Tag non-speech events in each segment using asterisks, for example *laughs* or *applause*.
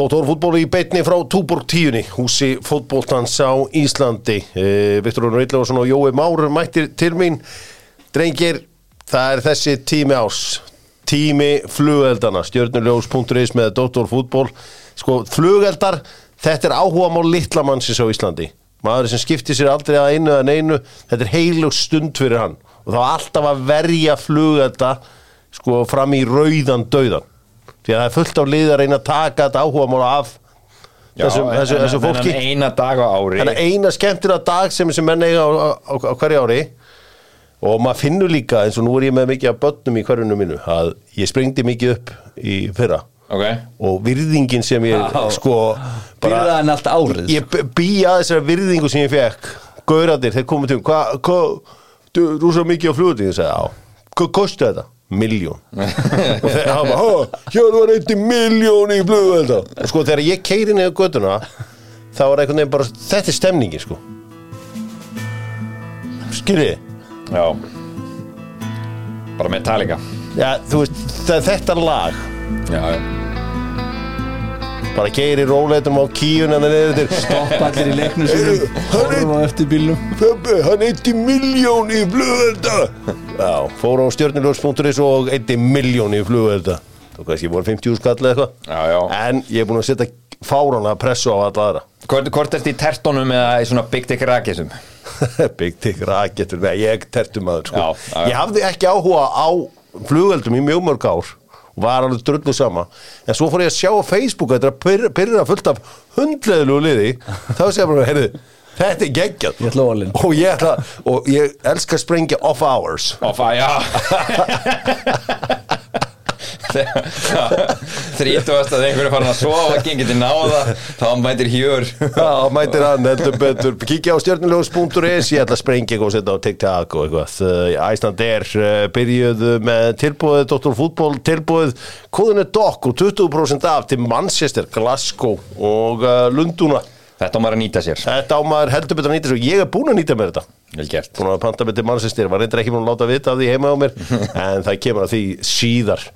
Dóttórfútból í beitni frá Túborg tíunni, húsi fótbóltans á Íslandi. Eh, Viktor Rúnar Yllefarsson og Jói Már mættir til mín. Drengir, það er þessi tími ás. Tími flugeldana, stjörnuljós.is með Dóttórfútból. Sko, flugeldar, þetta er áhuga mál litlamannsins á Íslandi. Maður sem skiptir sér aldrei að einu en einu, þetta er heilug stund fyrir hann. Og þá alltaf að verja flugelda sko, fram í rauðan dauðan því að það er fullt af lið að reyna að taka þetta áhuga mála af þessu, en- þessu, en- þessu fólki. þennan eina dag á ári að eina skemmtina dag sem þessi menn eiga á, á, á hverju ári. Og maður finnur líka eins og nú er ég með mikið af börnum í hverjunu mínu að ég sprengdi mikið upp í fyrra. Ok, og virðingin sem ég Já. sko Byrða hann allt árið. Ég b- bý að þessari virðingu sem ég fekk gauradir, þeir komið til hvað hva, þú rúsa mikið á flugutin ég sagði, já, hvað kosti þetta? Miljón *laughs* og þeir hafa bara, "Ha, hér var eitt miljón í flugvelda. Og sko þegar ég keiri niður göttuna þá var einhvern veginn bara, þetta er stemningin sko. Skiljiði já. Bara Metallica. Já, þú veist, þetta lag já, já bara keiri róleitum á kíun en það niður til Stoppa allir í leiknum sínum Horfa á eftir bílnum Pöppi, hann eitti miljón í flugvelda Já, fór á stjörnuljós.is og eitti miljón í flugvelda var kannski voru 50 skall eða eitthvað Já, já. En ég er búin að setja fárana pressu á alla aðra Hvort, hvort ertu í tertónum eða í svona Big Dick Rakisum? *laughs* Big Dick Raketur, nei, ég tertum maður sko. Já, já, já. Ég hafði ekki áhuga á flugveldum í mjög mörg ár var alveg drullu sama. En svo fór ég að sjá á Facebook að þetta er að pyrra, fullt af hundleðilegu liði. Þá sé ég bara, heyrðu, þetta er geggjað. Og ég ætla og ég elska að sprengja off hours. Ó, fæ, já *laughs* Þrítugast að einhverju farin að sofa og gengið til náða þá mætir hjör. Já, mætir hann, heldur betur. Kíkja á stjörnulegus.is Ég ætla að sprengja og setja á TikTok og eitthvað. Æsland er byrjuð með tilbúið Dr. Fútból tilbúið Kóðun er dokk og 20% af til Manchester, Glasgow og uh, Lundúna Þetta á maður að nýta sér. Þetta á maður heldur betur að nýta svo Ég er búin að nýta mér þetta. Vel gert. Búin að panta mér til Manchester Var reyndar ekki búin að láta vita af því heima á mér *laughs* En það kemur að því síðar.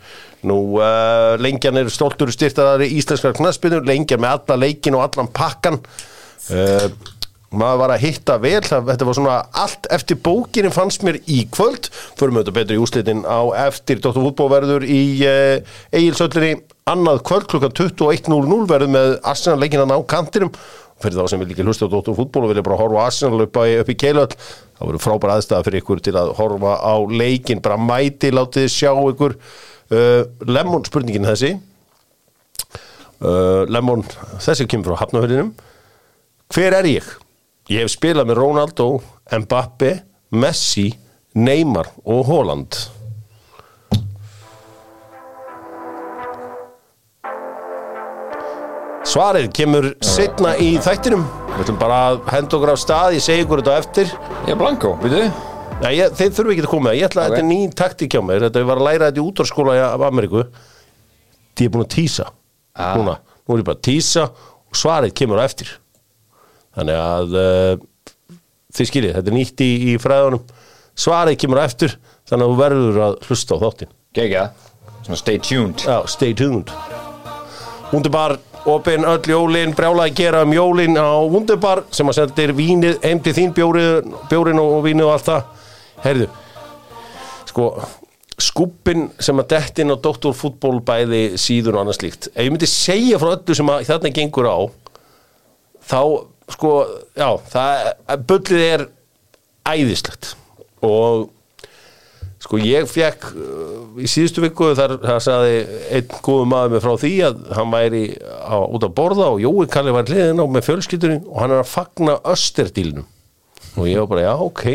Nú, uh, lengjan er stoltur styrtaðari íslenskar knaspinu Lengjan með alla leikin og allan pakkan uh, Maður var að hitta vel Þetta var svona allt eftir bókinin fannst mér í kvöld. Förum auðvitað betur í úslitin á eftir. Dr. Fútbólverður í uh, Egilsöllinni Annað kvöld klukkan 21.00 verður með Arsenal leikinan á kantinum fyrir þá sem vil ekki hlusta á Dóttur fútból og vilja bara horfa á Arsenal upp, upp í keilöll. Það voru frábæra aðstæða fyrir ykkur til að horfa á leikin, bara mæti, látið sjá ykkur. Uh, Lemon spurningin þessi. Uh, Lemon, þessi kemur frá Hafnafjörðinum hver er ég? Ég hef spilað með Ronaldo, Mbappe Messi, Neymar og Holland Svarið kemur setna í þættinum. Við ætlum bara að henda okkur af stað Ég segi ykkur þetta á eftir. Ég er blanko, veitu Nei, ég, þeir þurfi ekki að koma. Ég ætla að Ok. þetta er ný taktík hjá mér. Þetta ég var að læra þetta í útvarskóla af Ameríku. Ég er búin að tísa Ah. Núna, nú er ég bara að tísa Og svarið kemur á eftir. Þannig að uh, Þið skiljið, þetta er nýtt í, í fræðunum. Svarið kemur á eftir Þannig að þú verður að hlusta á þáttin Svona stay tuned. Já, stay tuned. Wunderbar, opinn öll jólin brjála að gera um jólin á Wunderbar sem að sendir vínið heim til þín bjórið, bjórin og vínið og allt það. Heyrðu sko, skúppin sem að dettin á doktorfútból bæði síður og annað slíkt ef ég myndi segja frá öllu sem að þarna gengur á þá, sko, já það, bullið er æðislegt. Og Sko ég fekk uh, í síðustu viku þar, þar sagði einn góðu maður með frá því að hann væri á, út að borða og Jói Kalli var hliðin á með fjölskyldurinn og hann er að fagna österdílnum. Og ég var bara, já, ok.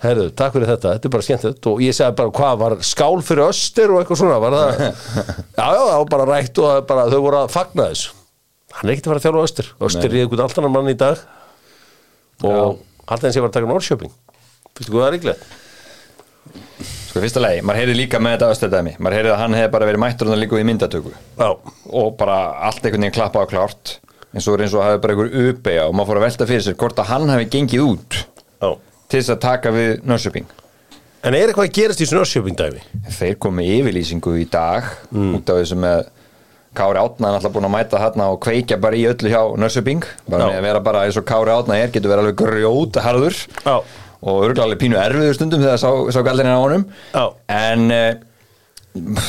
Herðu, takk fyrir þetta, þetta er bara skemmt og ég sagði bara, hvað, var skál fyrir öster og eitthvað svona, var það *laughs* já, já, það var bara rætt og bara, þau voru að fagna þessu. Hann er ekkert að fara að þjálfa öster. Öster er einhvern allt annan mann í dag. Og alltaf eins ég var að taka Norrköping Fyrstu hvað það er? Sko fyrsta lagi, maður heyrði líka með þetta östæðdæmi Maður heyrði að hann hefði bara verið mættur og hann líka í myndatöku. Já, Og bara allt einhvern veginn klappa á klárt eins og eins og hafi bara einhver uppeyja og maður fór að velta fyrir sér hvort að hann hefði gengið út já. til þess að taka við Nörsjöping En er eitthvað að gerast í svona Norrköping dæmi? Þeir komu yfirlýsingu í dag út af þessu með Kári Átna er alltaf búin að mæta þarna og kveikja bara í öllu hjá Nörsubing bara Já. með að vera bara eins og Kári Átna er getur verið alveg grjóta harður Já. Og alveg pínu erfiður stundum þegar sá, sá gallin á honum. Já. en uh,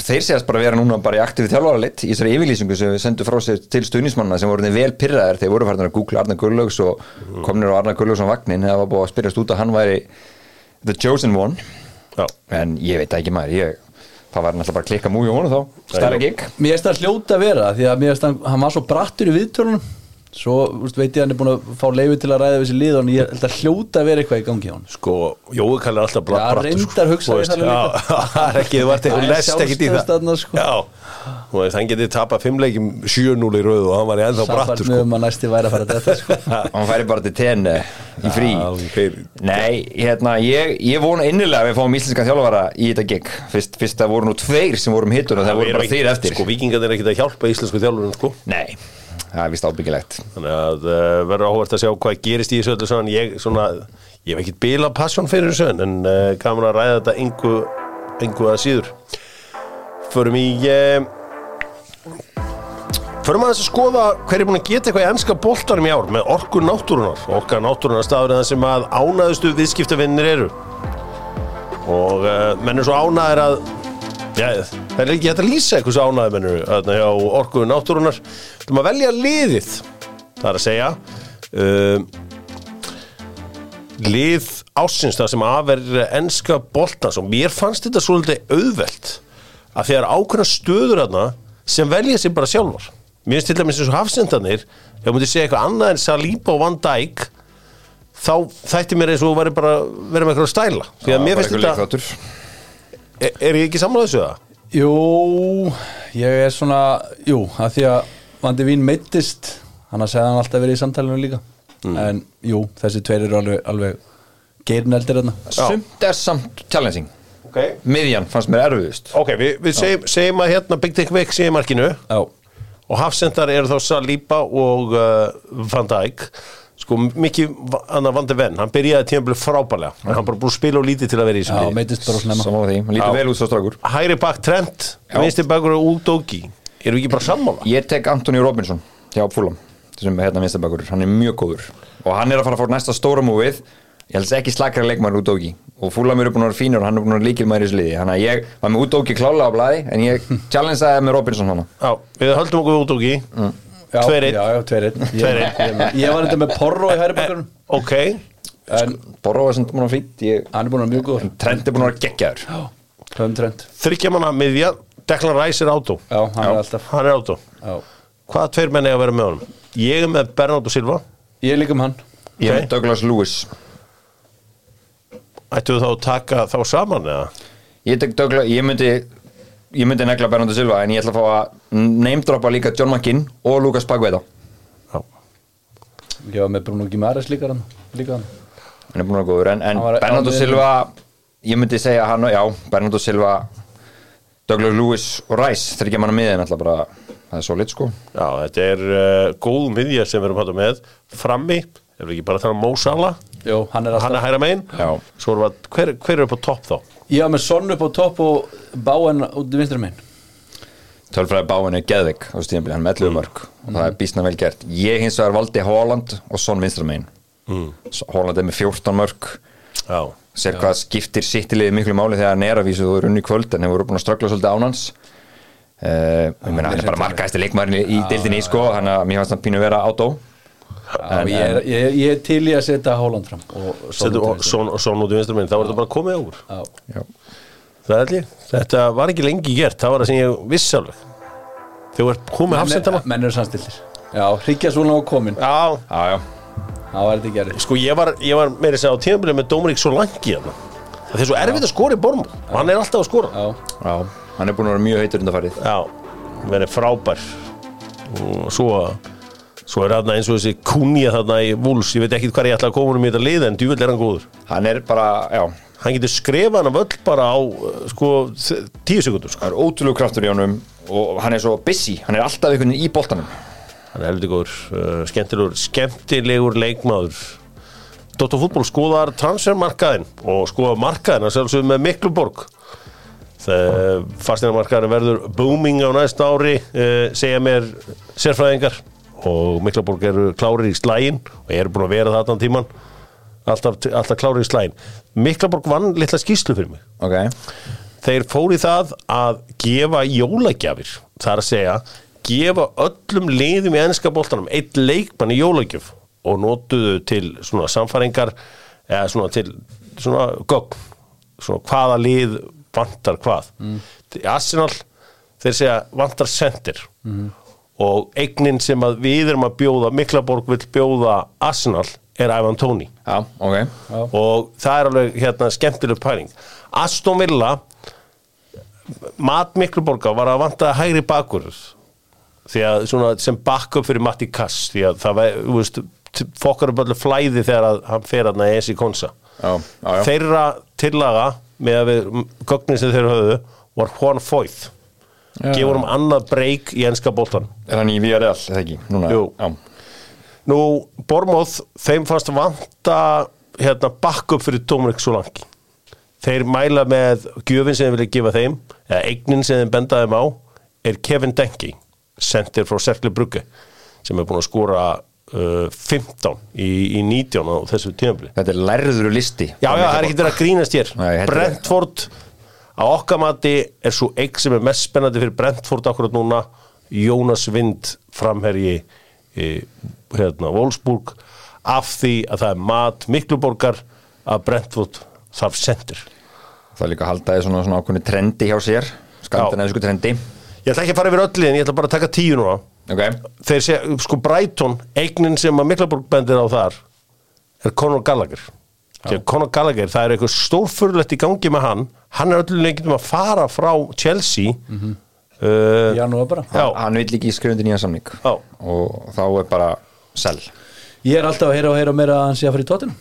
þeir séast bara vera núna bara í aktífi þjálfara lit í þessari yfirlýsingu sem við sendum frá sér til stuðnismanna sem voru vel pyrraðir þeir voru færðin að googla Arnar Gullaugs og komnir á Arnar Gullaugs á vagnin það var búið að spyrjast út að hann væri the chosen one. Já. en ég veit ekki maður. Ég, það var náttúrulega bara að klikka múi á honum þá. Stærra gig. Mér finnst það hljóta að vera því að mér finnst hann, hann var svo brattur í viðtölunum svo úst, veit ég að hann er búin að fá leiði til að ræða við þessi lið og ég held að hljóta að vera eitthvað í gangi á hann Sko, Jói kallar alltaf bra- Já, brattur, reyndar hugsaði það Já, *laughs* það er ekki, þú vart Það ekki, er lest ekki í það. sko. Já, þú veist, hann getið tapað fimm leikjum 7-0 í rauðu og hann var í ennþá brattur með sko. um að næsti væri að fara þetta sko. *laughs* hann færi bara til ten eh, í frí. Já, Nei, hérna, ég, ég vona innilega að við fáum íslenska þjálfara í þetta það er að vist ábyggilegt Þannig að uh, verður áhvert að sjá hvað gerist í þessu öllu saman. Ég, svona, ég hef ekkert bila passion fyrir þessu en uh, gaman að ræða þetta engu, engu að síður. Förum í uh, Förum aðeins að skoða hver er búin að geta eitthvað í ennska boltarum í ár með orku náttúrunar Orka náttúrunar staður það sem að ánaðustu viðskiptavinnir eru. Og menn er svo ánæðir að Já, það er ekki hægt að lýsa eitthvað svo ánæði mennur þarna hjá orkuðu náttúrunar Þú maður að velja liðið það er að segja. Um, lið ásins það sem aðver enska boltans og mér fannst þetta svolítið auðvelt að þegar ákveðna stöður þarna sem velja sér bara sjálfar. Mér finnst til dæmis eins og hafsendanir ef ég myndi segja eitthvað annað en Saliba og Van Dijk þá þætti mér eins og væri bara verið með eitthvað stæla. Því að mér finnst þetta er, er ég ekki samlega þessu það? Jú, ég er svona Jú, að því að Vandi Vín meittist hann að segja hann alltaf verið í samtalinu líka. En jú, þessi tveir eru alveg, alveg geirneldir þarna. Sumt er samt challenging. Okay. Miðjan fannst mér erfiðust. Ok, við, við segjum, segjum að hérna Big Dick Vick sé í markinu. Já, og hafsendar eru þá Saliba og uh, Van Dijk sko mikið annar Van de Ven hann byrjaði tímabili frábælega en hann bara búið að spila og lítið til að vera í svo strákur. Hægri bak Trent, vinstri bakur og Udóki eru við ekki bara sammála? Ég tek Anthony Robinson hjá Fulham sem er hérna vinstabakur, hann er mjög góður. Og hann er að fara að fá næsta stóra múið ég held að ekki slakra leikmæður Udóki og Fulham eru búin að vera fínur og hann er búin að vera líkil maður í þessu liði. Þannig að ég var með Udóki klála á blæði en ég challengeaði með Robinson hann Já, við höldum okkur við Udóki Já, Tveir einn. Já, já, tveir einn. Ég, var þetta með Porro í hæri bakgrunum ok, En Borro er sem búin að fýtt hann er búin að vera mjög góður. Trent er búin að vera geggjaður. Höfum trend þryggja manna miðja Declan Rice er átó Já, hann er alltaf hann er átó já. hvaða tveir menn eiga að vera með honum? ég er með Bernardo Silva. Ég er líka um hann. Ég er með Douglas Lewis. Ættu þá að taka þá saman eða? Ég tek Douglas, ég myndi ég myndi negla Bernardo Silva en ég ætla að fá að neymdroppa líka John McKinn og Lucas Pagueta Já. Ég var með Bruno Gimares líka hann Líka hann hann er búin að vera góður en, en var- Bernardo er- Silva ég myndi segja hann og já, Bernardo Silva Douglas Lewis og Rice þeir ekki manna miðin alltaf bara það er svo lit sko. Já, þetta er uh, góð miðja sem við erum hægt með. Frammi, erum við ekki bara að tala um Mo Salah Jó, hann er hann er hægra megin. Já. að, hver, hver er upp á topp þá? Ég var með Son upp á topp og Báen út í vinstri minn tölfræði báin er geðvik á stíðanbili, hann er með 11 mörg og það er bísna vel gert. Ég hins vegar valdi Holland og Son vinstra megin. Mm. Holland er með 14 mörg Já, sér hvað skiptir sittilegið miklu máli þegar hann er að vísu þú er unni kvöld en hefur búin að ströggla svolítið ánans uh, ég meina hann er bara markaðist leikmarin í deildinni sko, hann að mér fannst hann pínu vera átó Já, ég, er, ég, ég er til í að setja Holland fram og setjum út í vinstri. Son, son út í vinstra megin, þá er þetta bara komið úr. Já. Já. Það er allir, þetta var ekki lengi gert það var það sem ég vissi alveg. Þú ert komið hafsendana menn, eru samstiltir Já, Ríkja svona á komin. Já, Já, já, Það var þetta gerði sko ég var, ég var meira að segja á tímabilið með Dómarík Solanki hérna. Það er svo erfitt að skora í borm og hann er alltaf að skora. Já, já, hann er búin að vera mjög heitur undarfærið Já, verið frábær. Og svo svo er þarna eins og þessi kunja þarna í Vúls, ég veit ekki hvað ég ætla að koma um í þetta lið en djúvill er hann góður. Hann er bara, já, hann getur skrifað hann af öll bara á uh, sko, tíu sekundur sko. það er ótrúlega kraftur í honum og hann er svo busy, hann er alltaf einhvern veginn í boltanum. Hann er heldur góður, uh, skemmtilegur skemmtilegur leikmaður. Dóttar fútból skoðar transfermarkaðin og skoðar markaðin að sjálfsögum með Mikluborg. Fastinamarkaðurinn verður booming á næsta ári uh, segja mér sérfræðingar og Miklaborg eru klárir í slægin og eru búin að vera það allan tíman alltaf, alltaf klárir í slægin Miklaborg vann litla skýslu fyrir mig. Ok, þeir fóru í það að gefa jólagjafir. Það er að segja, gefa öllum liðum í ennska boltanum eitt leikmann í jólagjöf og notuðu til svona samfæringar eða svona til svona gögn. Svona hvaða lið vantar hvað. Mm. Arsenal, þeir segja vantar sendir og eignin sem að við erum að bjóða Miklaborg vil bjóða Arsenal er Ivan Tóni. Já, ok. Og það er alveg hérna skemmtileg pæling. Aston Villa Mat Mikluborga var að vanta hægri bakur. Því að svona sem backup fyrir Matti Kass því að það veist fokkar upp öllu flæði þegar að hann fer að næja í konsa. Já, já, já. þeirra tillaga með að við gögnin sem þeir höfðu var Juan Foyth. Gefur um annað breyk í enska boltan er hann í VRL, eða ekki? Núna, Nú, Bormóð, þeim fannst vanta hérna backup fyrir Dominic Solanki. Þeir mæla með gjöfin sem þeir vilja gefa þeim, eða eignin sem þeir benda þeim á, er Kevin Denki, sendir frá Serkli Brugge, sem er búin að skora uh, 15 í, í 19 á þessu tímafli. þetta er lærður listi Já, já, það er ekki verið að grínast hér. Þetta er- Brentford, á okkar mati, er svo eign sem er mest spennandi fyrir Brentford akkurat núna, Jónas Vind framherji í, hérna, Wolfsburg af því að það er mat Mikluborgar að Brentford þarf sendir. það er líka að halda því svona, svona ákveðni trendi hjá sér skandinavísku trendi Ég ætla ekki að fara yfir öllu en ég ætla bara að taka tíu núna. ok, Þeir sé, sko Brighton, eignin sem að Mikluborg bendir á þar er Conor Gallagher. Þegar Conor Gallagher, það er eitthvað stórfurlegt í gangi með hann, hann er öllu lengjum að fara frá Chelsea. Uh, í janúar bara. Já. hann vil ekki skrifundi nýja samning. Já. og þá er bara sel ég er alltaf að heyra og heyra meira að hann sé að fara í tóttina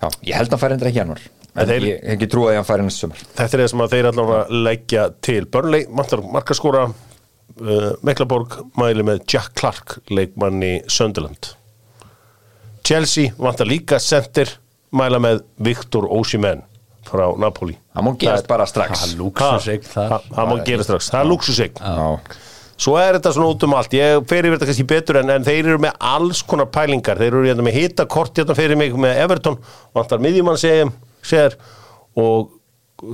já, ég held að hann færi endur ekki í janúar. En þeir- ég hef ekki trúið að hann færi næst sumar. Þetta er það sem að þeir allan að leggja til. Burnley, vantar markaskóra uh, Meklaborg mæli með Jack Clark leikmanni Sunderland. Chelsea vantar líka center mæla með Viktor Osimhen frá Napoli. Það má gerast bara strax. Það má gera strax, það er lúksusegn já, Svo er þetta svona út um allt, ég fer yfir þetta kannski betur en, en þeir eru með alls konar pælingar. Þeir eru hérna með hita kort hérna fyrir mig með Everton, vantar miðjumann segir, segir og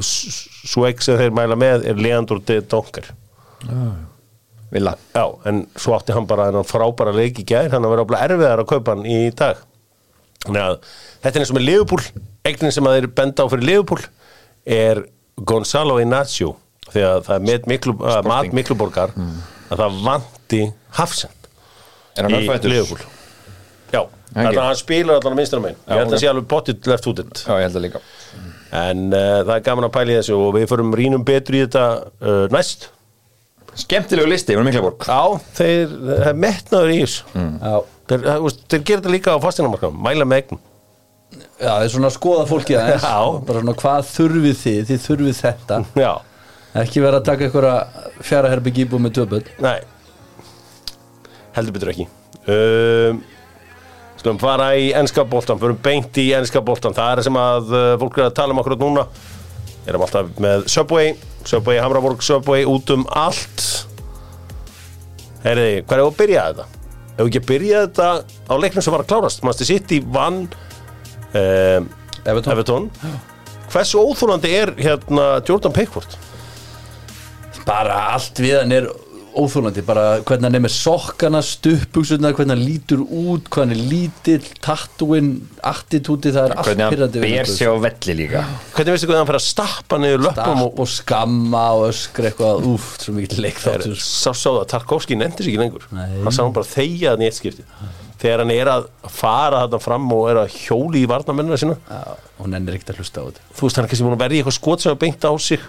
svo ekki sem þeir mæla með er Leandro de Donker. Vilja Já, en svo átti hann bara frábæra leik í gær, hann að vera ábla erfiðar að kaupa hann í dag Þannig að þetta er eins og með Liverpool. Eignin sem að þeir benda á fyrir Liverpool er Gonzalo Inacio því að það er með miklu, að mat mikluborgar að það vanti Hafsend er í? Liverpool. Já, þannig að hann spilar allan að minnstara megin Já, Ég held að sé alveg potið left út já, ég held að líka. En uh, það er gaman að pæla í þessu og við förum rínum betur í þetta uh, næst. Skemmtilegu listi, við Miklaborg. Já, þeir, það er metnaður í þessu. Já, þeir, það- veist, þeir gera þetta líka á fastinamarkaðum mæla með eignum. Já, það er svona að skoða fólki aðeins. *laughs* Bara svona hvað þurfið þið, þið þurfið þetta. *laughs* Já, ekki vera að taka einhverja fjara herbygg íbúð með töpöld nei. Heldur betur ekki. Um, Skulum fara í ennska boltan, förum beint í ennska boltan það er það sem að uh, fólk er að tala um akkurat núna. Erum alltaf með Subway. Subway, Hamraborg, Subway út um allt. Heyriði, hvað er að byrja þetta? Ef ekki að byrja þetta á leiknum sem var að klárast Manstu sitt í vann um, Everton. Everton. Hversu óþúlandi er hérna Jordan Pickford? bara allt við hann er óþúlandi bara hvernig hann er með sokkana stuppbuxurna, hvernig hann lítur út hvað hann er lítill, tattúin attitúti, það er allt hvernig pirrandi hann ber sig á velli líka. Hvernig veistu hvað hann fyrir að stappa niður löpum og, og skamma og öskra eitthvað úf, svo mikið er, leikþáttur sá, sá það að Tarkovski nefndi sig ekki lengur. Nei. hann sá hann bara þegja þannig eitt skipti. Þegar hann er að fara þarna fram og er að hjóli í varnamennina sína. Já, og nennir ekkert að hlusta á þetta. Þú veist hann er kannski búin að verja eitthvað skot sem er beint á sig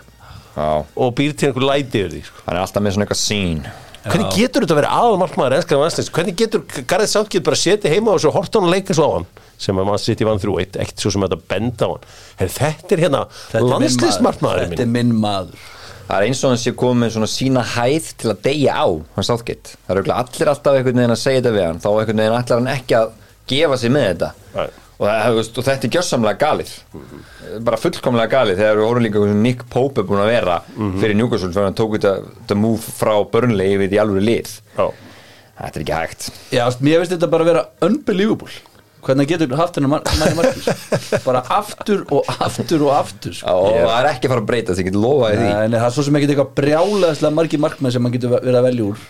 og býr til einhver læti yfir því sko. hann er alltaf með svona eitthvað sín hvernig getur þetta að vera aðal markmaður ennskar vanslins hvernig getur Garðið Sáttgjöld bara setja heima og svo horta hann að leika svo á hann sem að maður sitt í vann þrjú eitt ekkert svo sem þetta benda á hann? Her, þetta er hérna er landslismarkmaður Þetta er minn maður. Það er eins og hann sé komið með svona sína hæð til að deyja á, hann sáttgett það eru allir alltaf einhvern veginn að segja þetta við hann þá einhvern veginn ætlar hann ekki að gefa sig með þetta. Nei. Og, það, þú veist, og þetta er gjössamlega galið. Bara fullkomlega galið þegar við horfum líka Nick Pope er búin að vera fyrir Newcastle fyrir hann tók þetta, þetta move frá Burnley yfir í alveg lið. Já. þetta er ekki hægt. Já, mér finnst þetta bara að vera unbelievable. Hvernig getur haft hennar mar næri markis bara aftur og aftur og aftur sko. og það er ekki að fara að breyta því ég get lofaði því. Nei, nei, það er svo sem ekki eitthvað brjálaðislega margir markmenn sem maður getur verið að velja úr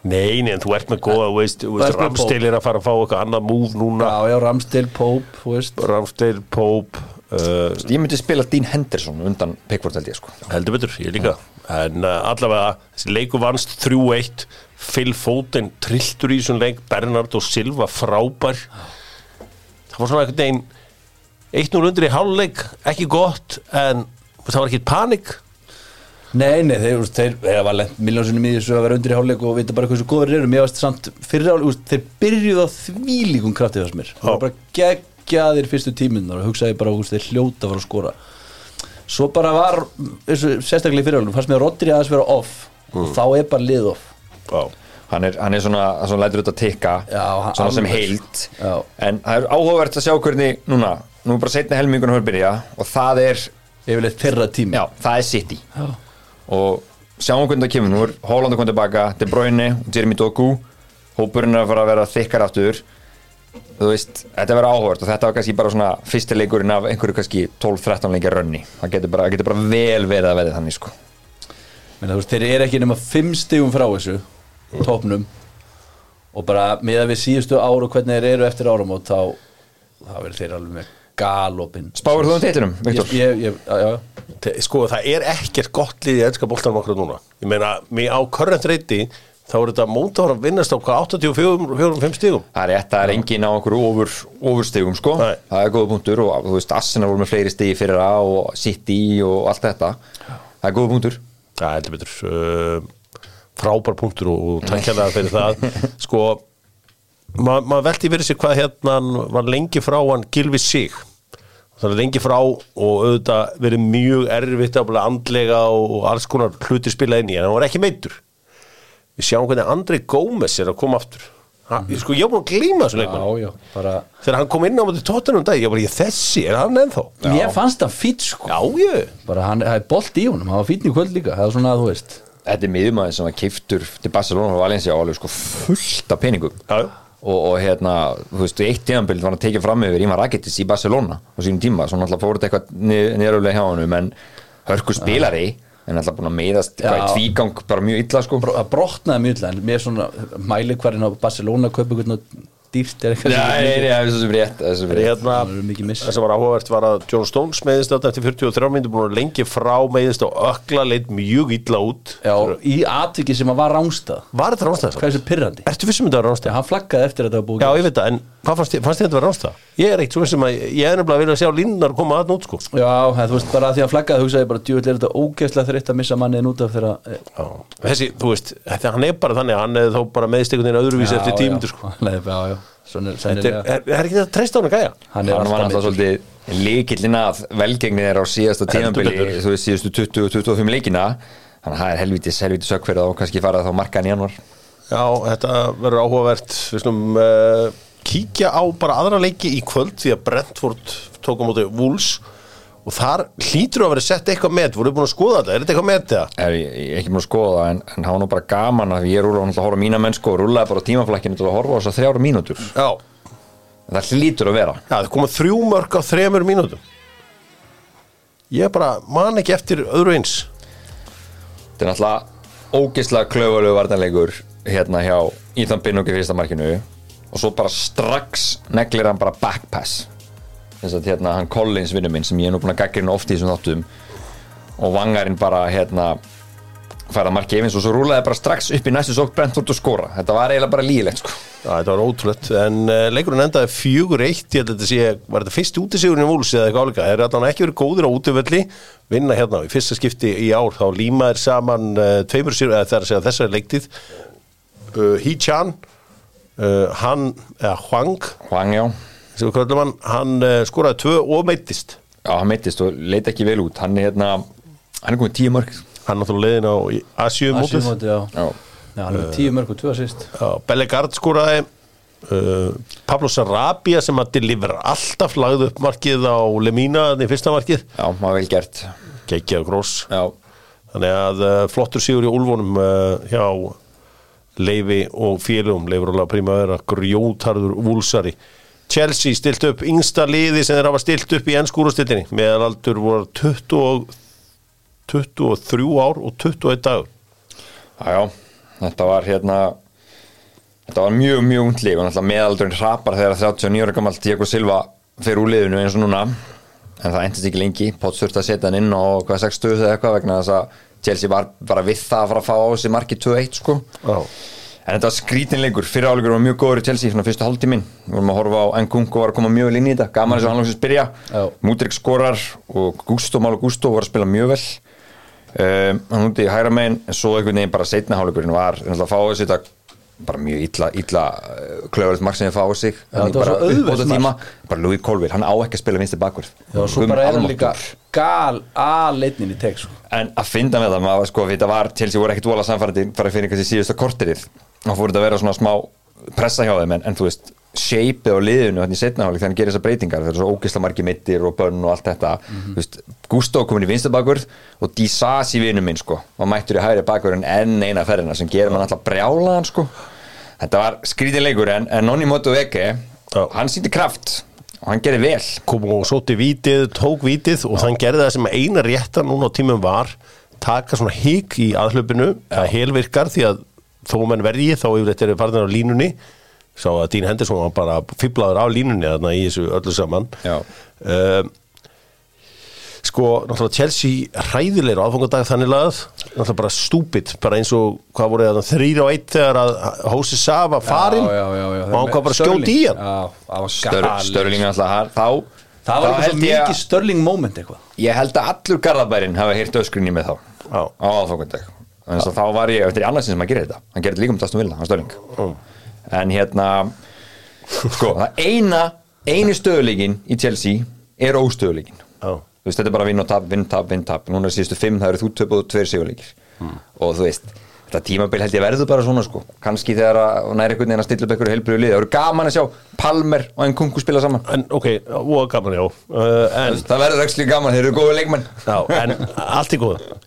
Nei, nei, en þú ert með góða, þú veist, veist Ramsdale er að fara að fá eitthvað annað múf núna. Já, já, Ramsdale, Pope, þú veist. Ramsdale, Pope uh, ég myndi spila Dean Henderson undan Pickford held ég sko. Heldur betur, ég líka. En uh, allavega, þessi leiku vannst 3-1 Phil Foden trilltur í þessum leik, Bernardo Silva frábær. Það var svona einhvern veginn 1-0 undir í hálfleik, ekki gott en það var ekki panik Nei, nei, þeir, þeir, þeir var lent miljónsunum í þessu að vera undir í hálfleik og vita bara hversu góður eru. Mér varst samt fyrir úst, þeir byrjuðu á þvílíkum kraftið þess mér. Það var bara geggjaðir fyrstu tíminn og hugsaði bara, úst, þeir hljóta að fara að skora. Svo bara var, þessu, sérstaklega í fyrir hálfleik, fannst mér að Rodri aðeins vera off. Og þá er bara lið off. Já, hann er, hann er svona, svona lætur þetta tikka Já, hann- svona sem heild. Já. en það er áhugavert að sjá hvernig núna, nú er bara setna helmingun að byrja og það er, Yfirleitt þeirra tími. Já, það er City. Já. Og sjáum hvernig það kemur. Nú er Holland að koma tilbaka, De Bruyne og Jeremy Doku. Hópurinn er að fara að vera þykkar aftur. Þú veist, þetta verður áhugavert og þetta var kannski bara svona fyrsti leikurinn af einhverju kannski 12-13 leikja rönni. Það getur bara, getur bara vel verið að veði þannig sko. Menna, veist, þeir eru ekki nema fimm stigum frá þessu topnum og bara með að við síðustu ár og hvernig þeir eru eftir áramót þá, þá verður þeir alveg með galopin Spáir þú um teitlunum, Viktor? Ég, ég, já, já, sko það er ekkert gott lið í ennska boltanum okkur núna. Ég meina, mig á current reyti þá er þetta mótor að vinnast á hvað 84-5 stígum Það er rétt, það er engin á okkur ofur, ofurstegum sko, Nei. það er góða punktur og þú veist, Arsenal voru með fleiri stegi fyrir það og City og allt þetta. Það er góða punktur. Það heldur betur uh, frábær punktur og, og takkja það fyrir það. *laughs* Sko ma- maður velti fyrir sig hvað hérna var lengi frá hann Gilvi sig það er lengi frá og auðvitað verið mjög erfitt að búin andlega og, alls konar hluti spila inn í en hann var ekki meittur við sjáum hvernig Andrei Gómez er að koma aftur. Ha, sko ég var búin að glíma þessu leikmann. Já, já bara, þegar hann kom inn á mútið tóttunum dag ég var ég þessi, er hann ennþá? Ég fannst það fýtt sko. Já, ég. Bara hann, er bolt í honum, hann var fýtn í kvöld líka það er svona að þú veist. Þetta er miðumæður sem var keiftur til Barcelona og Valencia og alveg sko fullt af peningum. Já, og, og hérna, þú veist, eitt tíðanbild var hann að tekið fram yfir Ímar Rakitis í Barcelona á sínum tíma, svo náttúrulega fór þetta eitthvað niðuröflega hjá honum, en hörku spilari en alltaf búin að meiðast eitthvað í tvígang bara mjög illa sko. Bro- það brotnaði mjög illa en mér svona mæli hverjum á Barcelona kaupa einhvern dýrt er eitthvað sem- nei, nei, það er svo sem rétt, það er svo sem rétt. hérna, Það eru mikið miss. það sem var áhugavert var að John Stones meðist þetta eftir 43 minnir búin að lengi frá meðist og ökla leitt mjög illa út Já, í atviki sem að var rángstað Var þetta ránstöð? Hvað er þessi pirrandi? Ertu vissum þetta var Já, ránstöð? hann flaggaði eftir að þetta var búið Já, ég veit það, en hvað fannst þér þetta var ránstöð? Ég er eitt svo vissum að ég er nefnilega að vilja sjá línunar koma að nút sko Já, það, þú veist, bara að því að flaggaði hugsaði ég bara djúvill er þetta ógeðslega þreytt að missa manniðin út af þegar eh. Þessi, þú veist, þetta, hann er bara þannig að hann er þá bara veginn öðruvísi eftir tímundur sko Nei, já, já, er Þetta er, sennilega. ekki þetta treyst á hann að gæja? Hann hann var meiddur. svolítið líkillin að velgengni er á síðasta tímanbili þú veist síðustu 20-25 leikina. Þannig að það er helvitis, helvitis sökverð og kannski farað þá markaðan í januar Já, þetta verður áhugavert. Við snum uh, kíkja á bara aðra leiki í kvöld því að Brentford tók á móti Wolves og þar hlýtur að vera sett eitthvað með voru búin að skoða þetta, er þetta eitthvað með þetta? er ég, er ekki múin að skoða það en, en það var nú bara gaman að ég rúla að horfa á mína mennsku og rúlaði bara tímaflækinu til að horfa þess að þrjára mínútur. Já, það hlýtur að vera. Já það koma þrjú mörg á þremur mínútum. Ég bara man ekki eftir öðru eins. Þetta er náttúrulega ógeðslega klöfulegu varnarleikur hérna hjá Ethan Pinnock í fyrsta markinu. Og svo bara strax neglir hann bara backpass þess að hérna hann Collins vinnu minn sem ég er nú búin að gaggrina oft í þessum þáttum. Og vangarinn bara hérna færa marki efins og svo rúlaði bara strax upp í næstu sók Brentford og skora. Þetta var eiginlega bara lígilegt sko. Já, þetta var ótrúlegt, en uh, leikurinn endaði fjögur eitt, ég held að þetta sé, var þetta fyrst útisigurinn í Wolves eða eitthvað álíka, þeir allan ekki verið góðir á útivelli, vinna hérna í fyrsta skipti í ár, þá límaðir saman uh, tveimur eða það er að segja þessari leiktið, uh, Hee-chan, uh, hann, eða Hwang, Hwang já við kallum hann, uh, skoraði tvö og meittist, Já, hann meittist og leit ekki vel út. Hann er hérna, hann er komið tíu mörg hann náttúrulega leiðin á Asíu mótið, Asíumóti, já. Já, Já, hann er með tíu mörg og tvö assist. Bellegard skoraði uh, Pablo Sarabia sem að delivera alltaf lagði upp markið á Lemina í fyrsta markið. Já, maður vel gert. Geggja gross Já, þannig að uh, flottur sigur í Úlfunum uh, hjá Leifi og félugum Leifur Óla Primavera, grjótarður Vúlsari Chelsea stilt upp yngsta liði sem þeir hafa stilt upp í ennskúrastillinni meðalaldur voru 20, og- 23 ár og 21 dagur. Já, já Þetta var hérna Þetta var mjög, mjög ungli og náttúrulega meðaldurinn hrapar þegar 39 ára gammal Diego Silva fyrir úr liðinu eins og núna. En það endist ekki lengi, Potts þurfti að setja hann inn á hvað 60 eða eitthvað vegna þess að Chelsea var bara við það að fara að fá á þessi marki 2-1 sko. Já. En þetta var skrítinleikur, fyrir áleikur var mjög góður í Chelsea svona fyrstu hálftíminn, við vorum að horfa á Nkunku var að koma mjög vel inn í þetta, gaman þess að hann lóksins byrja. Já. Mútrik skorar og Gusto, Málo Gusto var að spila mjög vel. Um, hann úti í hæra megin en svo einhvern veginn bara setna hálfleikurinn var náttúrulega að fá þessi þetta bara mjög illa, illa klöfurlega marg sem þið fá á sig. Þannig þetta var bara svo uppbótartíma, bara Louis Colville, hann á ekki að spila vinsti bakvörð Já, svo bara er hann líka gal aðleitnin í teg sko. En að finna með það, maður sko, þetta var Chelsea voru ekkert vola samfærandi fyrir kannski síðusta korterið þá fór þetta að vera svona smá pressa hjá þeim en, en þú veist, shapeið á liðinu þannig setna hálfleik þegar hann gerir þessar breytingar það er svo ógisla margi mittir og bönn og allt þetta. Þú veist, Gusto komin í vinsta bakvörð og Disasi vinnu minn sko var mættur í hægri bakvörðin enn eina ferðina sem gerir mann alltaf brjálaðan sko. Þetta var skrítið leikur en, en Nonni Moto Eke Já. hann sýndi kraft og hann gerir vel. Kom og sótti vítið, tók vítið og þann gerði það sem eina rétta núna á tímum var taka svona hík í aðhlupinu það helvirkar því að þó menn verði þá yfir þetta eru farnir á línunni. Sá að Dín Henderson var bara fiblaður á línunni þarna í þessu öllu saman. Já. um, sko, náttúrulega Chelsea hræðilegur áfangadag þannig lagað. Náttúrulega bara stúpid, bara eins og hvað voru það þrýra og eitt þegar að Hósi Sá var farinn. Já, já, já, já. og hann kom bara að skjóta í hann? Já, það var Stör, galið. Störling alltaf þá Það var eitthvað mikið störling moment eitthvað. Ég held að allur Garðabærin hafa heyrt öskrinni með þá Já. á aðfangandag þannig að þá var ég, þetta er annars sem að gera þetta. Hann þetta líka um Dastum Villa, hann Störling en hérna sko, *laughs* það eina, eini stöðuleikin í Chelsea er óstöðuleikin Já. þú veist, þetta er bara vinn og tap, vinn, tap, vinn, tap. Núna er síðustu fimm, það eru þú töp og tveir sigurleikir. Og þú veist, þetta tímabil held ég verður bara svona sko, kannski þegar að næri einhvern veginn að stilla upp einhverju heilbröðu lið, það eru gaman að sjá Palmer og einn kungu spila saman. En ok, og gaman já. Uh, en það verður ekki gaman, þeir eru góðu leikmenn. Já, en allt í góða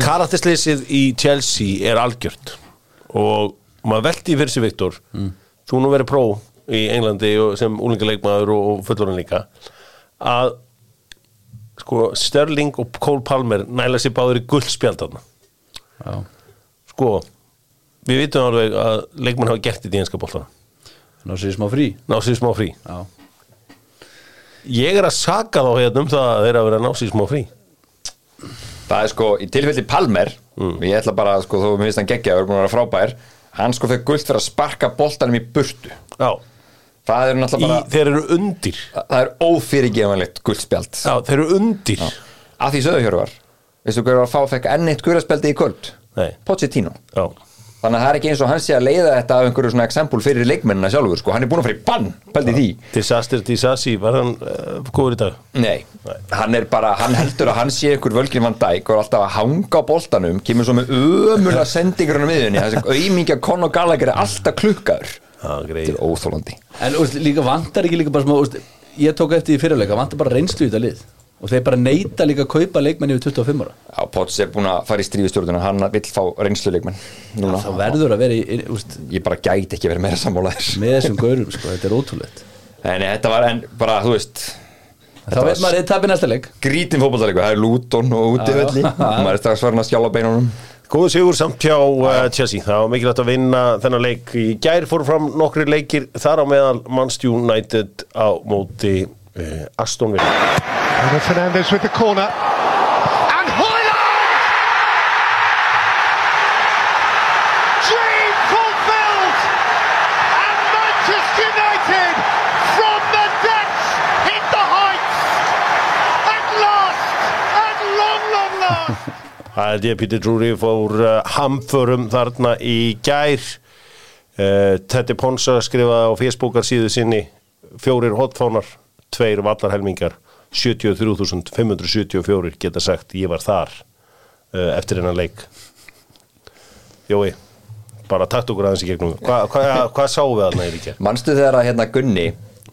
Karakterslýsið í Chelsea er algjört og maður veldi fyrir sig Viktor þú nú verið pró í Englandi sem úlingarleikmaður og fullorinn líka að sko Sterling og Cole Palmer næla sér báður í guldspjaldarna Já, sko við vitum alveg að leikmann hafa gert þetta í enska bóltana ná sér smá frí. Ná sér smá frí. Já, ég er að saka þá hérna um það að þeir að vera ná sér smá frí Það er sko, í tilfelli Palmer og ég ætla bara, sko, mér finnst hann geggja og er búin að vera frábær, hann sko fekk gult fyrir að sparka boltanum í burtu. Já, það er í, náttúrulega bara, þeir eru undir. Það er ófyrirgefanlegt gult spjald. Já, þeir eru undir. Að því söðu var veistu hver var að fá fekk enn eitt gulaspjaldi í kvöld? Nei. Pochettino. Já, þannig að það er ekki eins og hann sé að leiða þetta af einhverju svona eksempul fyrir leikmennina sjálfur sko, hann er búin að fara í bann, pældi því. Disaster Disasi, var hann uh, góður í dag? Nei, hann er bara, hann heldur að hann sé einhver völgin van Dijk og er alltaf að hanga á boltanum, kemur svo með ömulega sendingur hann á miðunni, þessi auðmingja Conor Gallagher er alltaf klukkaður. Greið er óþólandi En úst, líka vantar ekki líka bara smá úst, Ég tók eftir í fyrirleika, vantar bara reynslu í þetta lið Og þeir bara neita líka að kaupa leikmenn yfir 25 ára. Já, Potts er búin að fara í strífistjórnuna, hann vill fá reynsluleikmenn núna, Það verður að vera í, úst, ég bara gæti ekki verið meira sammálaðir með þessum gaurum sko, Þetta er ótrúlegt. En þetta var, en bara, þú veist Þá veit maður að þið tapir næsta leik. Grítin fótballtalegur, það er Luton og já. *laughs* maður er strax farin að skjála beinunum. Góðu sigur samt hjá uh, Chelsea. Það var mikilvægt að vinna þennan leik. Í gær fóru fram nokkri leikir Þar á meðal Manchester United á móti uh, Aston Villa Bruno Fernandes with the corner. And Hoyland! Dream fulfilled! And Manchester United from the depths hit the heights! At last! At long, long last! *laughs* Það er ég, Peter Drury fór uh, hamförum þarna í gær uh, Teddy Ponsa skrifaði á Facebookar síðu sinni Fjórir hotfánar, tveir vallarhelmingar 73.574 geta sagt ég var þar uh, eftir hennan leik. Jói bara takt okkur aðeins í gegnum. Hva, hva, hvað sáum við þarna í ríkja? Manstu þegar að hérna Gunni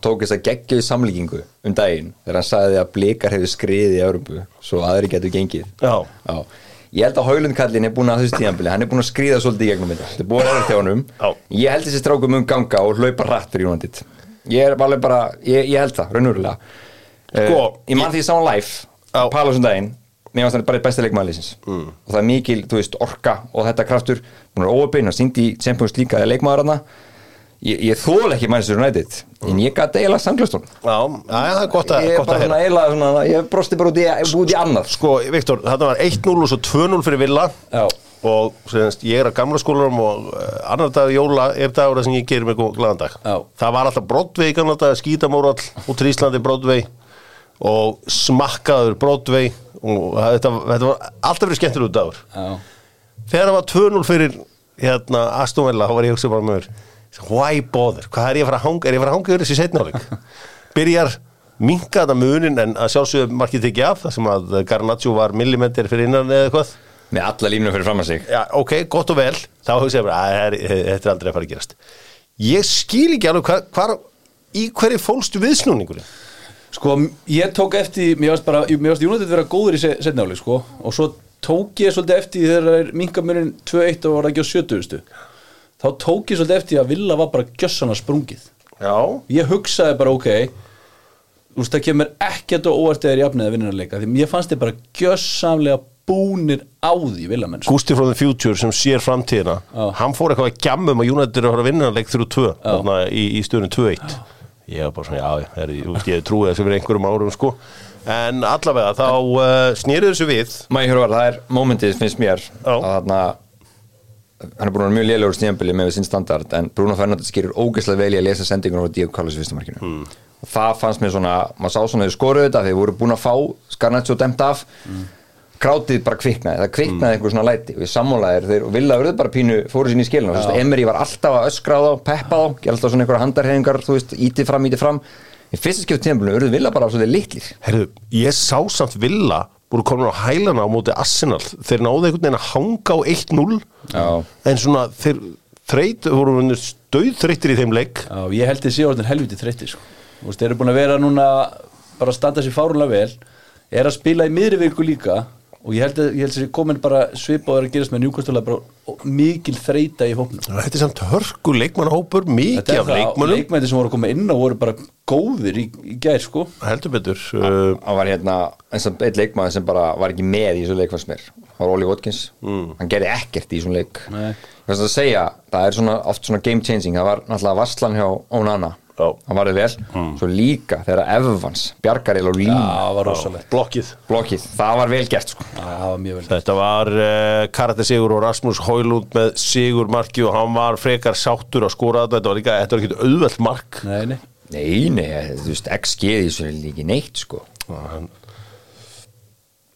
tók þess að geggjöðu samlíkingu um daginn þegar hann sagði að blikar hefur skriðið í Európu svo aðri getur gengið? Já. Ég held að Haulundkallin er búin að þessu tíðanbili hann er búin að skriða svolítið í gegnum þetta. Þetta er búin að vera þjónum Já. ég held þessi strákum um ganga og hlaupa rætt fyrir United. Ég er alveg bara, ég, ég held það, raunverulega Sko, uh, ég man því ég sá hann live Já. Pala þessum daginn. Mér fannst hann bara besta leikmaðurleysins mm. og það er mikil, þú veist, orka og þetta kraftur. Að vera óöpinn og síndi í Champions League að leikmaður hann ég, ég þól ekki Manchester United en ég gæti eiginlega já, það er gott að, er að svona, ég brosti bara út í, út í annað. Sko, Viktor, þetta var 1-0 og svo 2-0 fyrir Villa. Já. og semst, ég er að gamla skólarum og uh, annar dag jóla er dagur sem ég gerir mig góð glaðan dag það var alltaf í gamla dag skítamórall út í Íslandi Broadway og smakkaður Broadway og þetta, þetta var alltaf verið skemmtilegur dagur. Já. þegar það var 2-0 fyrir hérna Aston Villa, þá var ég að hugsa bara með mér why bother, hvað er ég að fara að hanga er ég að fara að hanga yfir þessi setnáleik *laughs* byrjar minka þetta munin en að sjálfsögum markið tekið af það sem að Garnaccio var millimeter fyrir innan eða eitthvað. Með alla línuna fyrir fram að sig. Já, ok, gott og vel, þá hugsa ég bara er- þetta er aldrei að fara að gerast. Ég skil ekki alveg hvar, hvar í hverju fólstu viðsnúningurinn Sko, ég tók eftir, mér varst bara, mér varst United vera góður í setnáli, sko, og svo tók ég svolítið eftir þegar það er minkamunin 2-1 og var ekki á 70. Þá tók ég svolítið eftir að Villa var bara gjössana sprungið. Já, Ég hugsaði bara, ok, þú veist, það kemur ekkert og óvart eða jafnið að vinnarleika, því mér fannst þið bara gjössamlega búnir á því, Villamenn. Sko. Gusti from the Future sem sér framtíðina Já. hann fór eitthvað að gjammum að United er að fara að vinna leik 3-2 þarna í, í stöðunum 2-1 ég var bara svona, já, er, veist, ég trúi þessu fyrir einhverjum árum sko en allavega þá uh, snýrið þessu við Mæ Hjörvar, það er momentið finnst mér Já. að þarna hann er búin að vera mjög lélegur stíðanbili með sinn standard en Bruno Fernandes gerir ógeðslega vel í að lesa sendingunum á Diego Carlos í fyrstamarkinu mm. og það fannst mér svona, maður sá svona þau skoruðu þetta þegar voru búin að fá Skarnaccio dæmt af mm. Krátið bara kviknaði, það kviknaði einhver svona læti. Og ég sammálaðir þeir og vilja verið bara pínu fóru sín í skilinu, þú veist, Emery var alltaf að öskra á þá, peppa þá, gera alltaf svona einhverja handarhefingar, þú veist, ítið fram, ítið fram. Í skiptu tíðanbili, verið vilja bara svolítið litlir. Herðu, ég sá samt Villa voru komin á hælana á móti Arsenal. Þeir náðu einhvern veginn að hanga á 1-0 Já. en svona þeir þreyt, voru stöðþreyttir í þeim leik. Já, ég held sé orðin helviti þreytti sko. Þeir eru búin að vera núna bara að standa sér fárunlega vel er að spila í miðri viku líka og ég held að, ég held að komin bara svip og er að gerast með njúkvæmstulega bara mikil þreita í hópnum. Þetta er samt hörku leikmannahópur mikið af leikmannum leikmændi sem voru að koma inn og voru bara góðir í, í gær sko. Heldur betur uh, hann var hérna eins og einn leikmaður sem bara var ekki með í þessu leik fannst mér, það var Oli Watkins. Hann gerði ekkert í þessum leik. Nei. hvað það að segja, það er svona, oft svona game changing, það var náttúrulega Vasslan hjá Onana. Hann varði vel. Svo líka þegar Evans Bjargaril og Lín, blokkið. Blokkið, það var vel gert sko. Já, það var mjög vel Þetta var uh, Karate Sigur og Rasmus Hólund með Sigur marki og hann var frekar sáttur að skora þetta, þetta var líka, þetta var ekki auðvelt mark. Nei, nei. Nei, nei, þú veist, XG í þessu er ekki neitt sko.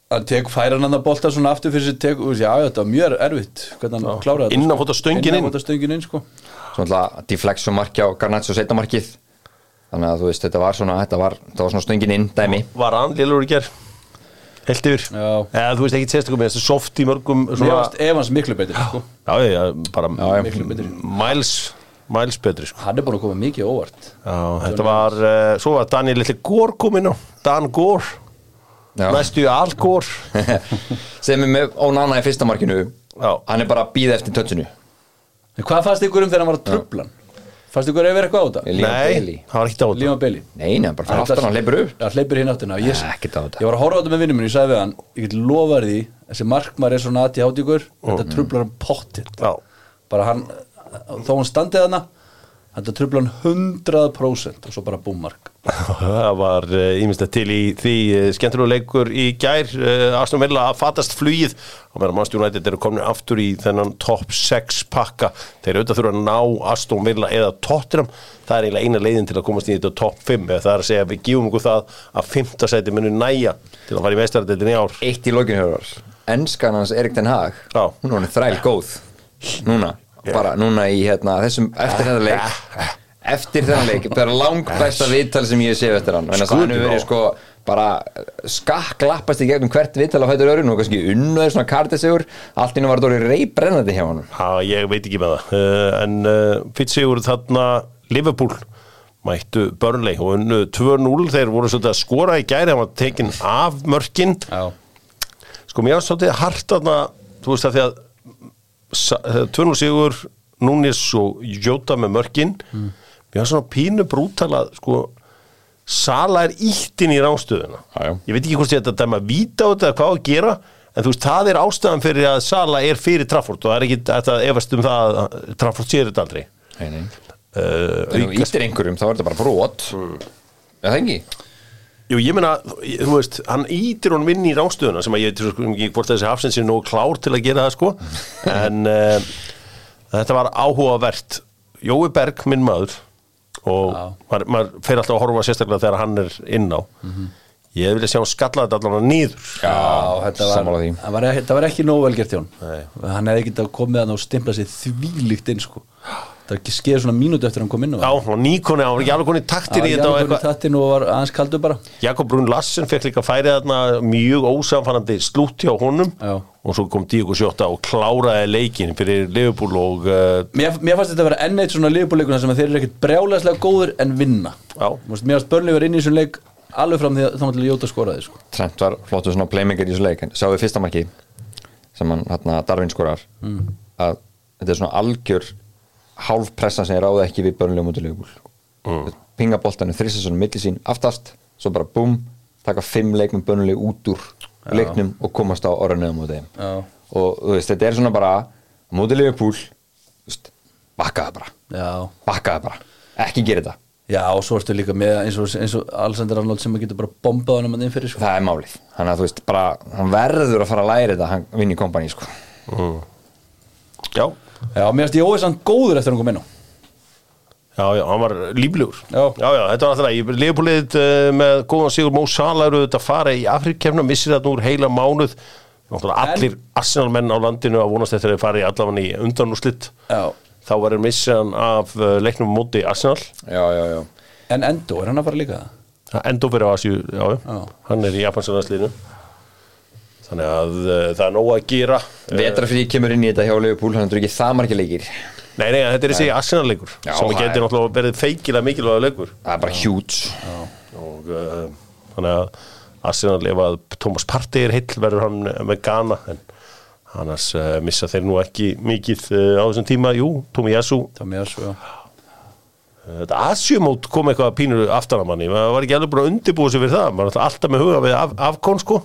Hann tek færan hann að bolta svona aftur fyrir tek, já, þetta var mjög erfitt hvernig hann kláraði þetta Innanfóta. Innanfóta stöngin inn sko svo náttúrulega deflection marki á Garnaccio setamarkið þannig að þú veist, þetta var svona þetta var, þetta var svona stöngin inn dæmi. Var hann lélur í ger Helt yfir? Já. Eða þú veist ekki sérstökum með þessu soft í mörgum svona, Evans miklu betri sko. Já, já, já, bara Já, já. Miklu betri. Miles, miles betri sko. Hann er búin að koma mikið óvart. Já, þetta var, uh, svo var Daniel Little Gór komin á. Dan Gór, Já. næstu Al Gór *laughs* sem er með Onana í fyrsta markinu. Já. hann er bara að býða eftir tötsinu En hvað fannst ykkur um þegar hann var að trublan? Fannst ykkur að vera eitthvað á þetta? Nei, það var ekki á Líma Bailey. Nei, nei, hann bara fyrir aftan, hann leipur upp. Já, hleypur hinn áttina. Ég, Nei, ekkert á þetta. ég var að horfa á þetta með vinnum minn, ég sagði við hann Ég get lofað því, þessi markmar er svona aðti hátíkur Þetta trublar hann pottit Já, Bara hann, þó hann standið hana Þetta trublar hann 100% Og svo bara búmmark *laughs* það var íminnstætt til í því uh, skemmtilegu leikur í gær. Uh, Aston Villa að fatast flugið og meðan Manchester United eru komin aftur í þennan top 6 pakka. Þeir auðvitað þurfa að ná Aston Villa eða Tottenham, það er eiginlega eina leiðin til að komast í þetta top 5, eða það er að segja að við gífum ykkur það að 5. sæti munu næja til að fara í meistaradeildin í ár. Eitt í lokinu hörvar enskan hans Erik Den Haag Já. hún er hann þræl góð núna, bara núna í hérna þessum eftir þetta leik. Eftir þennan leik, það er langt besta viðtal sem ég sé eftir hann, en það Skutu hann hefur verið sko bara skakk lappast í gegnum hvert vital á fætur öðrun og kannski unnuður svona kartesigur allt innan var þetta orðið reybrennandi hjá honum. Já, ég veit ekki með það. Uh, en uh, Fitzsigur þarna Liverpool mættu Burnley og unnu 2-0 þeir voru svolítið að skora í gæri það var tekin af mörkin. Já, sko mér var svolítið hart þarna þú veist að því að 2-0 sigur Núnis og Jóta með mörkin Mm. mér var svona pínu brútala sko Sala er íttin í rástöðuna ég veit ekki hvort þetta dæma að víta á þetta eða hvað að gera en þú veist, það er ástæðan fyrir að Sala er fyrir Trafford og það er ekki þetta efast um það að Trafford sér þetta aldrei Nei, nei. uh, Þegar þú ítir einhverjum þá er þetta bara brot Er það ekki? Jú, ég meina, þú veist, hann ítir honum inn í rástöðuna sem að ég veit sko ekki hvort þessi hafsins er nógu klár til að gera það sko. En uh, þetta var áhugavert. Jói Berg, minn maður og maður, maður fer alltaf að horfa sérstaklega þegar hann er inn á. Ég vilja sjá hann skalla þetta allan nýður Já, þetta var, var, var ekki nógu vel gert hjá hann Nei. Hann hefði ekki komið að ná stimpla sér þvílíkt inn sko. Það er ekki skeið svona mínútu eftir að hann kom inn á Já, hann var nýkoni, hann var ekki alveg koni taktin í Já, þetta og ég eitthvað tattin og var aðeins kaldur bara Jakob Brun Lassen fekk líka færið þarna mjög ósamfannandi slútt hjá honum Já. og svo kom Díko Sjóta og kláraði leikin fyrir Liverpool og uh, Mér, mér fannst þetta að vera enn eitt svona liðbúleikuna sem að þeir eru ekkert brjálæslega góður en vinna Já. Mér fannst- Börnli verið inn í þessum leik alveg fram því að þá til Jóta skoraði sko. Trent var flottur svona playmaker í þessu leik en sjáðu fyrsta marki sem hann hérna Darvin skorar Mm. að þetta er svona algjör hálfpressa sem ég ráði ekki við mútið leikúl mm. pinga boltanu þrissa svona milli sín aftast svo bara búm, taka fimm leiknum börnlega út úr leiknum og komast á orðanöðum út þeim. Já. og þú veist, þetta er svona bara mútið leikúl bakkaða bara, Já. bakkaða bara. Ekki gera þetta, Já og svo ertu líka með eins og, eins og Alexander Arnold sem getur bara bombað hann um inn fyrir sko. það er málið. Þannig að þú veist, bara, hann verður að fara að læra þetta hann vinni í kompani, sko. Já, Já, mér finnst Jói samt góður eftir að hann kom inn á. Já, já, hann var líflegur. Já. já, þetta var alltaf það Leifbúlið uh, með góðan sigur Mó Sala eru þetta að fara í Afrikkefna missir þetta úr heila mánuð. Náttúrulega allir Arsenal-menn á landinu að vonast eftir að fara í allavega í undanúrslit. Já. þá var er missan af uh, leiknum móti Arsenal. Já, já, já. En Endo, er hann að fara líka? Það? Endo fyrir á Asju, já, já, Já. hann er í Japansarnarsliðinu þannig að uh, það er nóg að gera. Vetrafrí kemur inn í þetta hjá Leopold hann er ekki það margir leikir. Nei, nei, þetta er þessi Arsenal-leikur Já, sem getur náttúrulega verið feikilega mikilvæga leikur. Það er bara huge. Og uh, þannig að Arsenal ef að Thomas Partey er heill verður hann með Ghana en annars uh, missa þeir nú ekki mikið uh, á þessum tíma, jú, Tómi Jassu Það var mér svo, já þetta Asjumót kom eitthvað pínur aftan að manni, maður var ekki alveg bara að undirbúa sig fyrir það, maður er alltaf með huga við af, afkon sko,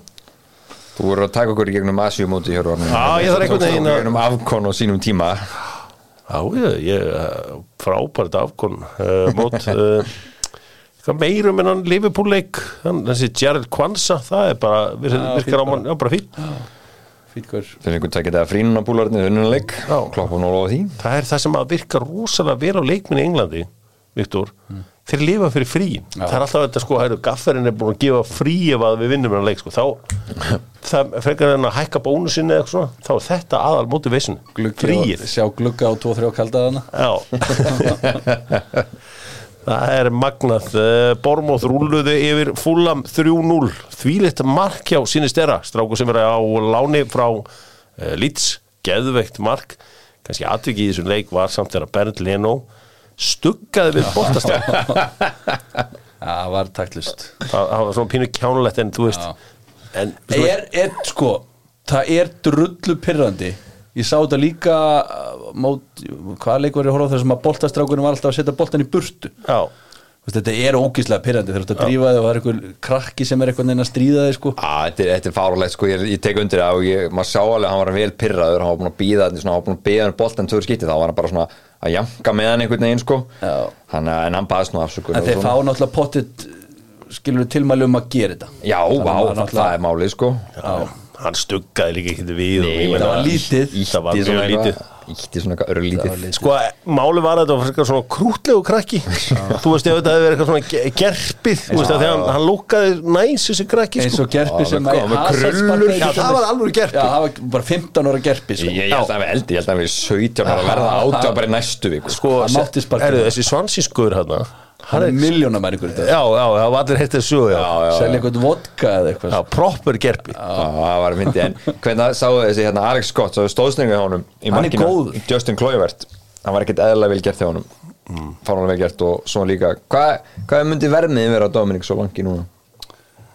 þú voru að taka okkur í gegnum Asju móti hér Já, ég þarf einhvern veginn að- að gegnum afkon á sínum tíma. Já, ég, ég frábært afkon uh, mót uh, meirum en hann Liverpool-leik, þessi Gerald Kwanza, það er bara, vir, Já, virkar á mann, já, bara fínt Fýt hver þegar einhvern tekja þetta frínun á búlarni unnuleik, Já. kloppa hún á því. Það er það sem að virka rosalega vel á leikminni í Englandi Viktor, þeir lifa fyrir frí. Það er alltaf þetta sko, hæru, gafferinn er búin að gefa frí ef að við vinnum en leik sko. þá, *laughs* það frekar en að hækka bónusinni eða eitthvað svona, þá er þetta aðal motivation, gluggi fríið. Sjá glugga á 2-3 kaldaðana *laughs* Það er magnað. Eh, Bormóð rúluðu yfir fúlam 3-0 Þvílitt mark hjá sinistera Stráku sem verið á láni frá uh, Leeds, geðveikt mark. Kannski atvikið í þessum leik var samt þegar Bernd Leno stuggaði við boltastæð Já, *laughs* það var taktlust það, var svona pínu kjánulegt en þú veist en er, er sko það er drullu pyrrandi ég sá þetta líka uh, mót, hvað leik var ég að horfa á þessum að boltastrákunum var alltaf að setja boltan í burtu? Já, Þú veist, þetta er ógíslega pyrrandi þegar þú ert að drífa þig og það er einhver krakki sem er eitthvað neina að stríða þig sko. Þetta, er, þetta er fáralegt sko, ég, ég tek undir það og ég, maður sá alveg að hann var vel pyrraður hann var búin að býða, hann var búin að býða hann boltan tvöður skipti, þá var hann bara svona að janka með hann einhvern veginn sko. Já. hann, en hann baðist nú afsökun en þeir fá náttúrulega pottit skilur við tilmæli um að gera þetta? Já, það, náttúrulega- það er málið sko. Já, hann stuggaði líka ekki við og Nei, það var lítið. það var mjög lítið Ítti svona eitthvað örlítið. Sko, máli var að þetta var svona krútlegu krakki. Þú veist, ef þetta hefði verið eitthvað svona ge- gerpið Þú veist, að þegar hann, hann lúkaði næs þessi krakki, eins sko. og gerpi Já, sem að krullur. sparkaði Já, það var alvöru gerpi. Já, það var bara 15 ára gerpi sko. Ég, ég held að hann var eldi, ég held að hann var 17 ára að verða átjá bara í næstu viku. Sko, það. þessi svansískur hérna Hann er miljónamæri ykkur þetta Já, já, það var allir heitt þessu já. Selja eitthvað vodka eða eitthvað. Já, proper gerpi. Það hvernig sáu þessi hérna Alex Scott stóðsningu hjá honum í Hann er markinu. Justin Kluivert. Hann var ekkert eðla vel gert hjá honum. Mm. fárlega vel gert og svo líka. Hvað, hvað myndi verðmið vera á Dominik svo langi núna?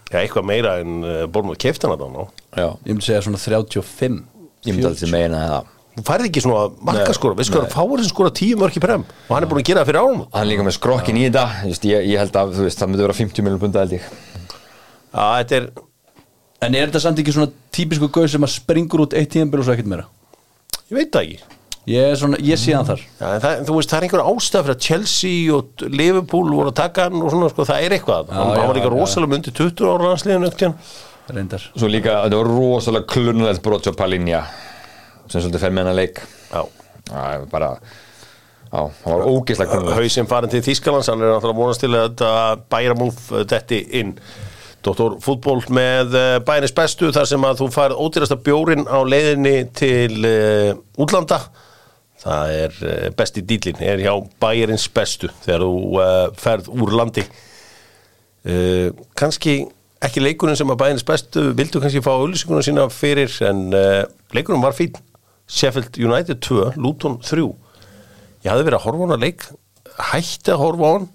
Já, eitthvað meira en uh, Bormóð keftana þá ná Já, Ég myndi segja svona 35 ég myndi alltaf meina það Þú færði ekki svona markaskora, við sko að fáur sem skora tíu mörk í prem. Og hann er búin að gera það fyrir árum hann líka með skrokkin í þetta. Just, ég, ég held að þú veist, það myndi vera 50 miljonum punda held ég. Já, þetta er, En er þetta samt ekki svona típisku gauð sem að springur út eitt tíðanbíl og svo ekkert meira? ég veit það ekki. Ég, er svona, ég sé hann þar. Já, en það, þú veist, það er einhver ástæð fyrir að Chelsea og Liverpool voru að taka hann og svona, sko, það er eitthvað. Hann, já, hann var líka já. rosalega myndi 20 ára landsliðinu ekkert Reyndar. Svo líka, þetta var rosalega klunulegt brot sem svolítið fer með hennar leik. Það var bara já, það var ógeðslega klunulegt hausinn farin til Þýskalands hann er náttúrulega vonast til að þetta bæramúf detti inn. Doktor fútból með uh, bæris bestu þar sem að þú farið ódýrasta bjórin á leiðinni til uh, útlanda. Það er uh, besti dýlin er hjá bæjarins bestu þegar þú uh, ferð úr landi. Kannski ekki leikurinn sem að bæjarins bestu vildu kannski fá auðlýsinguna sína fyrir en leikurinn var fín Sheffield United 2, Luton 3 ég hafði verið að horfa hana leik hætti að horfa hann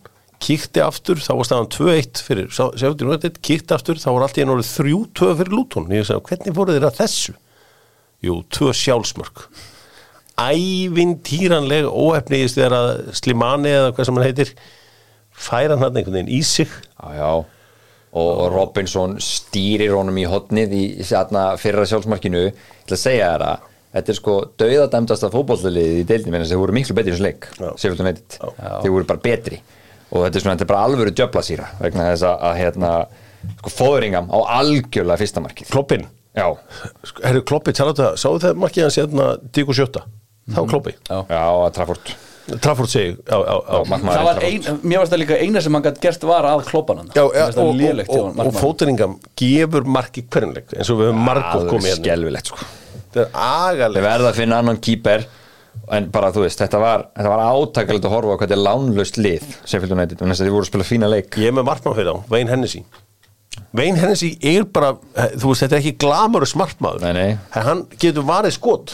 kíkti aftur, þá var staðan 2-1 fyrir Sheffield United, kíkti aftur þá var allt í enn orðið 3-2 fyrir Luton. Ég sagði, hvernig þér að þessu? Jú, 2 sjálfsmörk. Ævintýranleg óefniðist þegar að Slimani eða hvað sem hann heitir færa hann einhvern veginn í sig. Já, já. Og Robinson stýrir honum í hotnið í þarna fyrra sjálfsmarkinu. Til að segja þér að þetta er sko dauðadæmdasta fótbollaliðið í deildin en þeir voru miklu betri í þessu leik þeir voru bara betri. Og þetta er svona, þetta er bara alvöru djöflasýra vegna þess að, að hérna sko fóðringam á algjörlega fyrsta markið. Kloppin, Já, Sko, herru Kloppi sáu það markið hans hérna Díko Sjötta, það var Kloppi. Já. að Trafford. Trafford segi, já, já, já. Já, markmaður Það var Trafford. ein, mér varst það líka eina sem hann gætt gert var að klópan hann. Og, og, og, fóteringam gefur marki hverjumleik eins og við höfum margótt Alveg komið hérna. sko þetta er Þeir agaleg verða að finna annan kýper en bara þú veist, þetta var, þetta var átakalegt að horfa á hvað þetta er lánlaust lið Sheffield United, þess að þið voru að spila fína leik ég er með markmann fyrir þá, Wayne Hennessy Wayne Hennessy er bara eh, þú veist, þetta er ekki glamurus markmaður Nei, nei. hann getur varið skot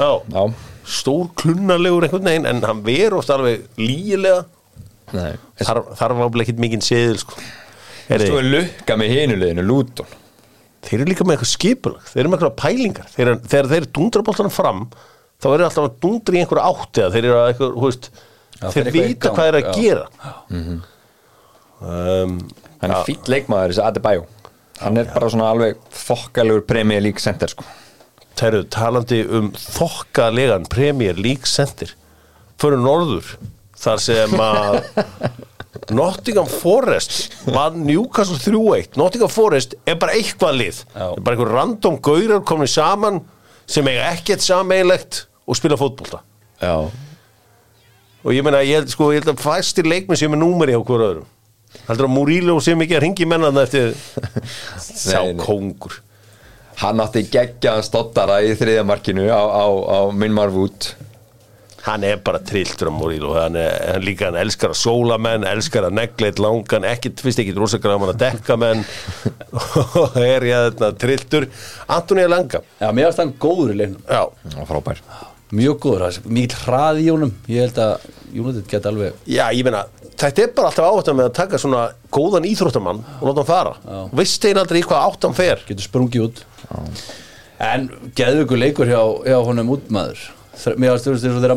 Já. Já. stór klunnalegur einhvern veginn en hann verður ofta alveg lígilega Nei. þar, þar var alveg ekkert mikinn seðil sko. Heyri, Svo er lukka með hinuleginu, Luton þeir eru líka með eitthvað skipulag. Þeir eru með eitthvað pælingar. Þeir, þegar þeir dundra boltanum fram þá eru alltaf að dundra í einhverja átti eða þeir eru að eitthvað, hú veist Já, þeir vita hvað þeir eru að já. gera. Um, Hann er fýtt leikmaður þessi Adebayo. Hann er bara svona alveg þokkalegur Premier League center sko. Þeir eru talandi um þokkalegan Premier League Center. Fyrir norður þar sem að *laughs* Nottingham Forest var Newcastle 3-1 Nottingham Forest er bara eitthvað lið. Já. bara einhver random gaurar komin saman sem eiga ekkert sameigilegt og spila fótbolta. Já. Og ég meina, ég held, sko, ég held að fæstir leikmenn sem er númeri á hverju öðrum. Heldur að Múrílo sem ekki að ringi mennan eftir sá *laughs* Nei, kóngur Hann átti geggjaðan stottara í þriðja markinu á, á, á Minmar Wood hann er bara trilltur á Múrílo hann, er- hann líka, hann elskar að sóla menn elskar að negla eitt langan ekkit, fyrst ekki rosa gaman að dekka menn. Og er ég þarna trilltur. Antonija Langa. Já, mér varst hann góður í leiknum. Já, var frábær. Mjög góður, er mikið hraði í honum. Ég held að United geta alveg já, ég meina þetta er bara alltaf áhættan með að taka svona góðan íþróttamann og láta hann fara. Já. veist þeir aldrei hvað áttan fer. Getur sprungið út. En geðvöku leikur hjá, hjá honum útmaður Mér varst þú veist þegar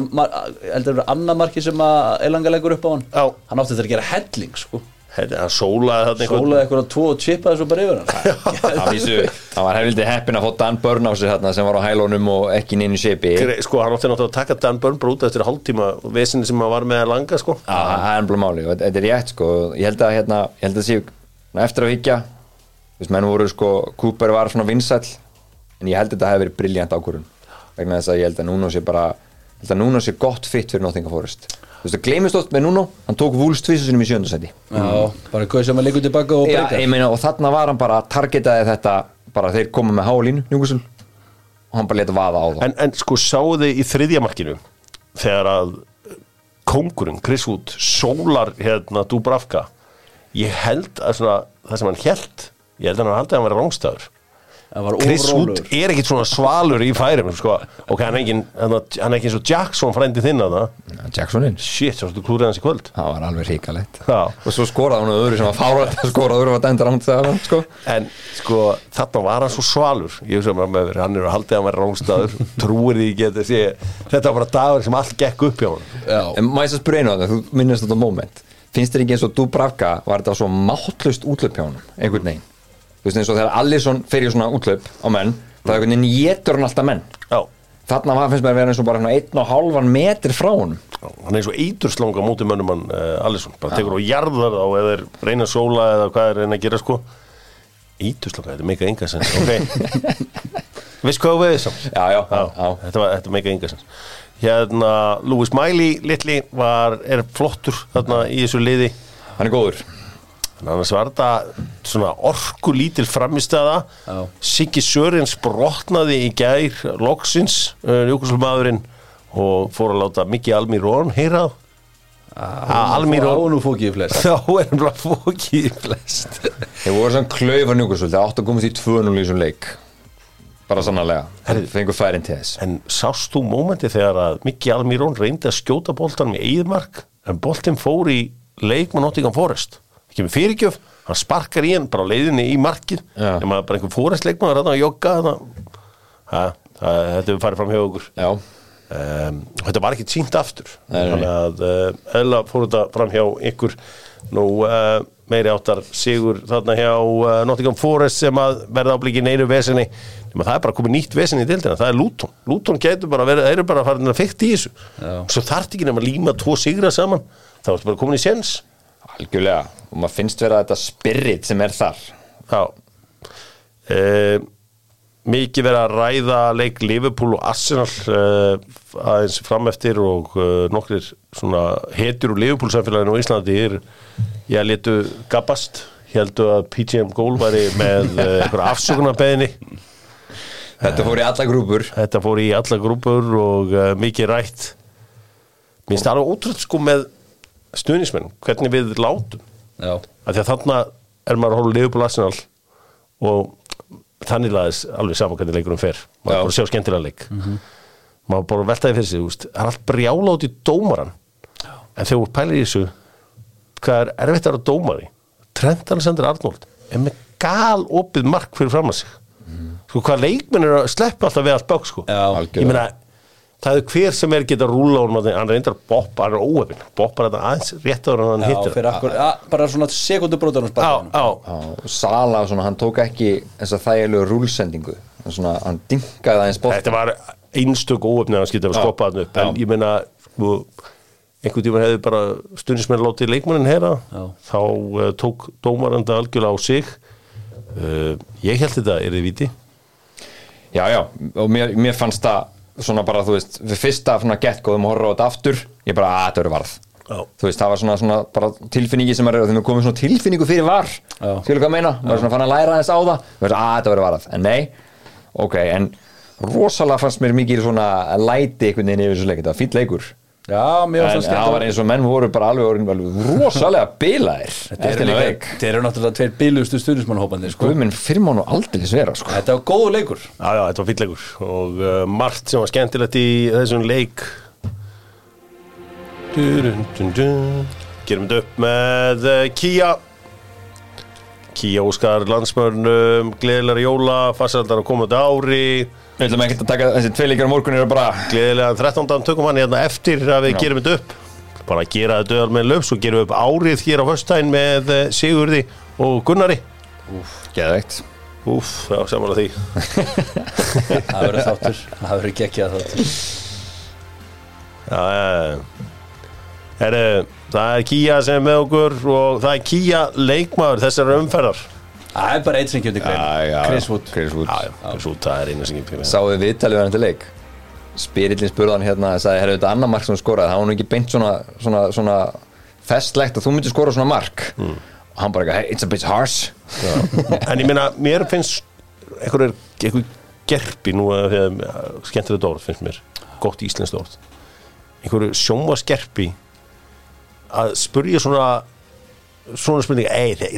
heldur það annað marki sem að Elanga leggur upp á hann. Já. Hann átti þetta að gera helling sko. Hann sólaði þarna einhvern- Sólaði eitthvað tvo og chipaði svo bara yfir hann. Það vísu, það var hefildi heppin að fá Dan Burn á sig þarna sem var á hælunum og ekki neinu sépi Já, Gre- sko hann átti náttúrulega að taka Dan Burn bara út eftir hálftíma vesinni sem hann var með að langa sko það er ennblá máli og þetta er rétt sko. Ég held að hérna, ég held að sé ná, eftir að higgja Þú veist, menn voru sko, Cooper var svona vinsæll en ég held að þetta hefði verið briljant ákvörun vegna þess að ég held að Nuno sé bara held að Nuno sé gott fitt fyrir Nottingham Forest. Þú veist, það gleymist oft með Nuno hann tók vúlst tvisasunum í sjöndasæti Já, bara hvað sem að leikur tilbaka og Já, breyta. ég meina, og þarna var hann bara targetaði þetta bara þeir koma með hálínu Newcastle. Og hann bara leta vaða á það en, en sko sáu þið í þriðja markinu þegar að kongurinn, Chris Wood sólar hérna Dubravka? Ég held að svona það sem hann held, ég held að hann haldi að hann vera rángstæður var Chris Wood er ekkit svona svalur í færum sko. ok, hann er ekki hann er ekki eins og Jackson frændi þinn að það Jacksoninn, shit, svo þú klúrið hans í kvöld. Það var alveg ríkalegt Já. og svo skoraði hann öðru sem var fárað *laughs* að skora öðru var dæmdur án það sko. En sko, þarna var hann svo svalur. Ég hugsa maður með verið, hann er að haldið að hann verið rángstæður *laughs* Trúir því ekki að sé Þetta var bara dagur sem allt gekk upp hjá hann Já, en maður að spyrja einu á það, þú minnast þetta moment. Finnst þér ekki eins og þú veist eins og þegar Allison fer í svona útlöp á menn það er einhvern veginn getur hann alltaf menn. Já, þarna var finnst mér að vera eins og bara einn og hálfan metr frá já, hann er eins og eiturslanga mútið mönnum hann uh, Alisson. Bara tekur og jarðar þá eða er reyna sóla eða hvað er reyna að gera sko. Eiturslanga, þetta er meika enga sens Ok. *laughs* Veist hvað veið samt? já, já, já, Já, þetta þetta meika enga sens Hérna, Louis Miley litli var, er flottur þarna í þessu liði. Hann er góður annars var þetta svona orku lítil framistæða. Siggi Sörins brotnaði í gær loksins, uh, Júkoslmaðurinn og fór að láta Mikki Almirón heyra það. Ah, Almirón Ánú fókið í flest. Þá er hann bara fókið í flest. *laughs* Þeir voru svona klaufa njúkasvöld það áttu að komast í 2-0 í þessum leik. Bara sannarlega, Herri. fengur færin til þess. En sást þú mómenti þegar að Mikki Almirón reyndi að skjóta boltanum í eðmark en boltin fór í leik með Nottingham Forest ekki með fyrirgjöf, hann sparkar í hann bara leiðinni í markið. Já. nema bara einhver Forest leikmaður að jogga þetta við farið fram hjá okkur. Um, þetta var ekki sínt aftur. Þannig að uh, eðla fór þetta fram hjá ykkur. Nú uh, meiri áttar sigur þarna hjá uh, Nottingham Forest sem að verða áblíki neinu vesinni nema það er bara komið nýtt vesinni í dildina það er Luton, Luton getur bara verið þeir eru bara farin að fykta í þessu. Já. svo þarf ekki nema að líma tvo sigra saman. Þá ertu bara komin í sens algjörlega og maður finnst vera þetta spirit sem er þar. Já. Uh, Mikið verið að ræða leik Liverpool og Arsenal uh, aðeins frameftir og nokkrir svona hetjur úr Liverpool samfélaginu á Íslandi er ég letu gabbast. Heldu að PGM Goal væri með uh, einhverja afsökunarbeðinni þetta fór í alla grúpur. Þetta fór í alla grúpur og uh, mikið rætt. Mér finnst það alveg ótrútt sko með stuðnismenn, hvernig við látum Já, að því að þarna er maður að hóla Liverpool Arsenal og þannig laðis alveg saman hvernig leikurum fer. Maður Já. bara að sjá skemmtilega leik. Maður bara veltaði fyrir sig úst, það er allt brjála út í dómaran en þegar þú pælir í þessu hvað er erfitt að vera dómari? Trent Alexander Arnold er með gal opið mark fyrir fram að sig sko hvað leikmenn er að sleppa alltaf við allt bák sko. Já, ég meina það er hver sem er geta rúla honum að hann reyndar boppa, hann er óöfin boppa þetta aðeins réttaður en hann já fyrir akkur já, Bara svona sekundu og Sala, svona, hann tók ekki þessa þægilegu rúlsendingu svona, hann dingaði aðeins bótt Þetta var einstök óöfni að hann skilta að skoppa hann upp. En ég meina sko, einhvern tíma hefði bara stundismenn látið leikmannin heyra. Já. þá uh, tók dómaranda algjörlega á sig. Uh, ég held þetta er þið viti? Já, já, og mér, mér fannst það svona bara, þú veist, við fyrsta svona get-góðum horra á þetta aftur, ég bara, að þetta verður varð. Já. þú veist, það var svona, svona bara tilfinningi sem er, þegar við komum svona tilfinningu fyrir var. Skilur hvað að meina, maður svona fann að læra þess á það. Við veist, að þetta verður varð, en nei. Ok, en rosalega fannst mér mikið svona læti einhvern veginn yfir þessu leik, þetta var fýll leikur Já, mér en það það var eins og menn voru bara alveg, orðin alveg rosalega *laughs* bilaðir Þetta eru leik líka, þeir eru náttúrulega tveir bílustu stuðnismannhópandi sko. Guðminn fyrir mánu aldrei svera sko. Þetta var góðu leikur. Já, já, þetta var fýtleikur og uh, margt sem var skemmtilegt í þessum leik. Dun, dun, dun. Gerum þetta upp með uh, Kia Kia Óskar landsmörnum gleðilega jóla, farsaldar að koma þetta ári Við ætlum ekki að taka þessi tvei leikar á morgun eru bara gleðilega 13. tökum hann hérna eftir að við Já. gerum þetta upp. Bara að gera þetta öll með löf svo gerum upp árið hér á föstudaginn með eh, Sigurði og Gunnari. Geðveikt. Úf, já, samanlega því. *laughs* Það verður þáttur, það verður geggjað þáttur. Já, já, Heru, það er Kia sem er með okkur og það er Kia leikmaður þessar umferðar Það er bara eitt sem kemur grein Chris Wood. Chris Wood. Það er einu sem ekki Sáðu við viðtalið við hann til leik? Spirillin spurðan hérna sagði, herru þetta annar mark sem skoraði það var nú ekki beint svona, svona, svona festlegt að þú myndir skora svona mark. Mm. og hann bara, hey, it's a bit harsh. En ég meina, mér finnst einhver, einhver gerpi nú að þegar skemmtilegt orð finnst mér. Gott íslenskt orð. Einhverju sjónvaskerpi að spurja svona svona spurning,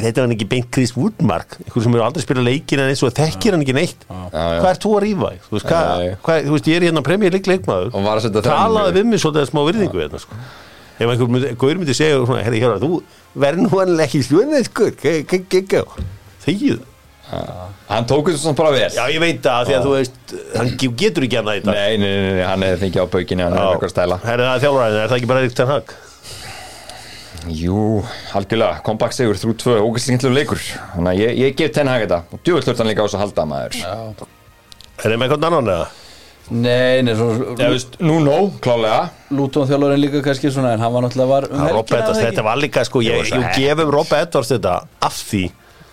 þetta var hann ekki beint Chris Woodmark, einhver sem eru aldrei spila leikin en eins og þekkir hann ekki neitt. Hvað er þú að rífa? í? Þú veist, hvað, hvað, þú veist ég er hérna premjör leik leikmaður. Og var að setja þrennu. talaði við mig svolítið smá virðingu hérna, sko. ef einhver myndi, gaur myndi segja svona, herri, hérna, þú verður nú hann ekki svona sko, þegið Hann tók þetta svona bara vel. Já, ég veit það, því að þú veist hann ge- getur ekki í dag. Nei, nei, nei, nei, hann hefði fengið á baukinni Hann hefði eitthvað að stæla. Herri, það er þjálfræðin, er það ekki bara Erik Ten Hag? Jú, algjörlega, kompakt sigur, þrjú tvö, ógæslingilega leikur. Þannig að ég, ég gef tenni þetta. Og djúvill þurft hann líka á þess að halda maður. Já, er það með eitthvað annan eða? Nei, nei, svo þú veist, nú nó, klálega. Luton þjálfarinn líka kannski svona en hann var náttúrulega var um Ja, Rob helgina, Edwards, eða þetta ekki? var líka sko, ég, Jú, ég heppinn. gefum Rob Edwards þetta af því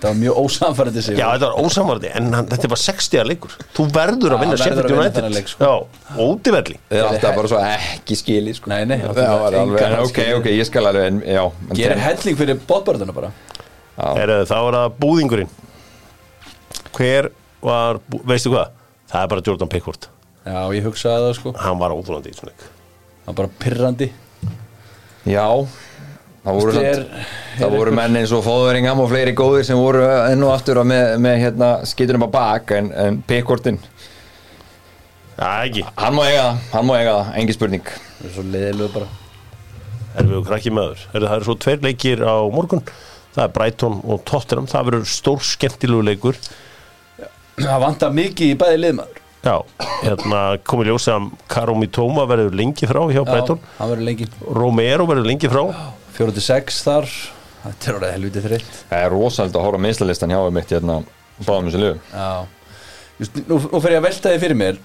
Það var mjög ósamfærandi sig Já, þetta var ósamvarði, en hann, þetta var 60 leikur. Þú verður að Já, vinna Sheffield United. leik, sko. Já, ódiverli Þið er alltaf bara svo ekki skili sko. Nei, nei, Það var alveg, ok, ok, ég skal alveg en, já, en Gerir helling fyrir bóttbörðuna bara. Er, Þá var það búðingurinn. Hver var, veistu hvað? Það er bara Jordan Pickford. Já, ég hugsaði það sko. Hann var óþólandi í svona leik. Það var bara pirrandi. Já, það voru, Þetta samt, það voru menn eins og Fóðuringam og fleiri góðir sem voru enn og aftur með, með hérna, skýturum á bak en, en Pickordin, Já, ekki, hann má eiga það, hann má eiga það, engin spurning. Það er svo leiðilegu bara. Erum við krakki með þur Það eru svo tveir leikir á morgun. Það er Brighton og Tottenham. Það verður stór skemmtilegu leikur. Það vantar mikið í bæði liðmaður Já, hérna komið ljósa að Karomi Tóma verður lengi frá hjá Brighton. Já, hann verður lengi. Romero verður lengi frá 4-6 þar. Þetta er orðið helviti þreitt Það er rosalega að hóra meðslalistan hjá mitt hérna, báðum þessu Just, nú, nú fer ég að velta þið fyrir mér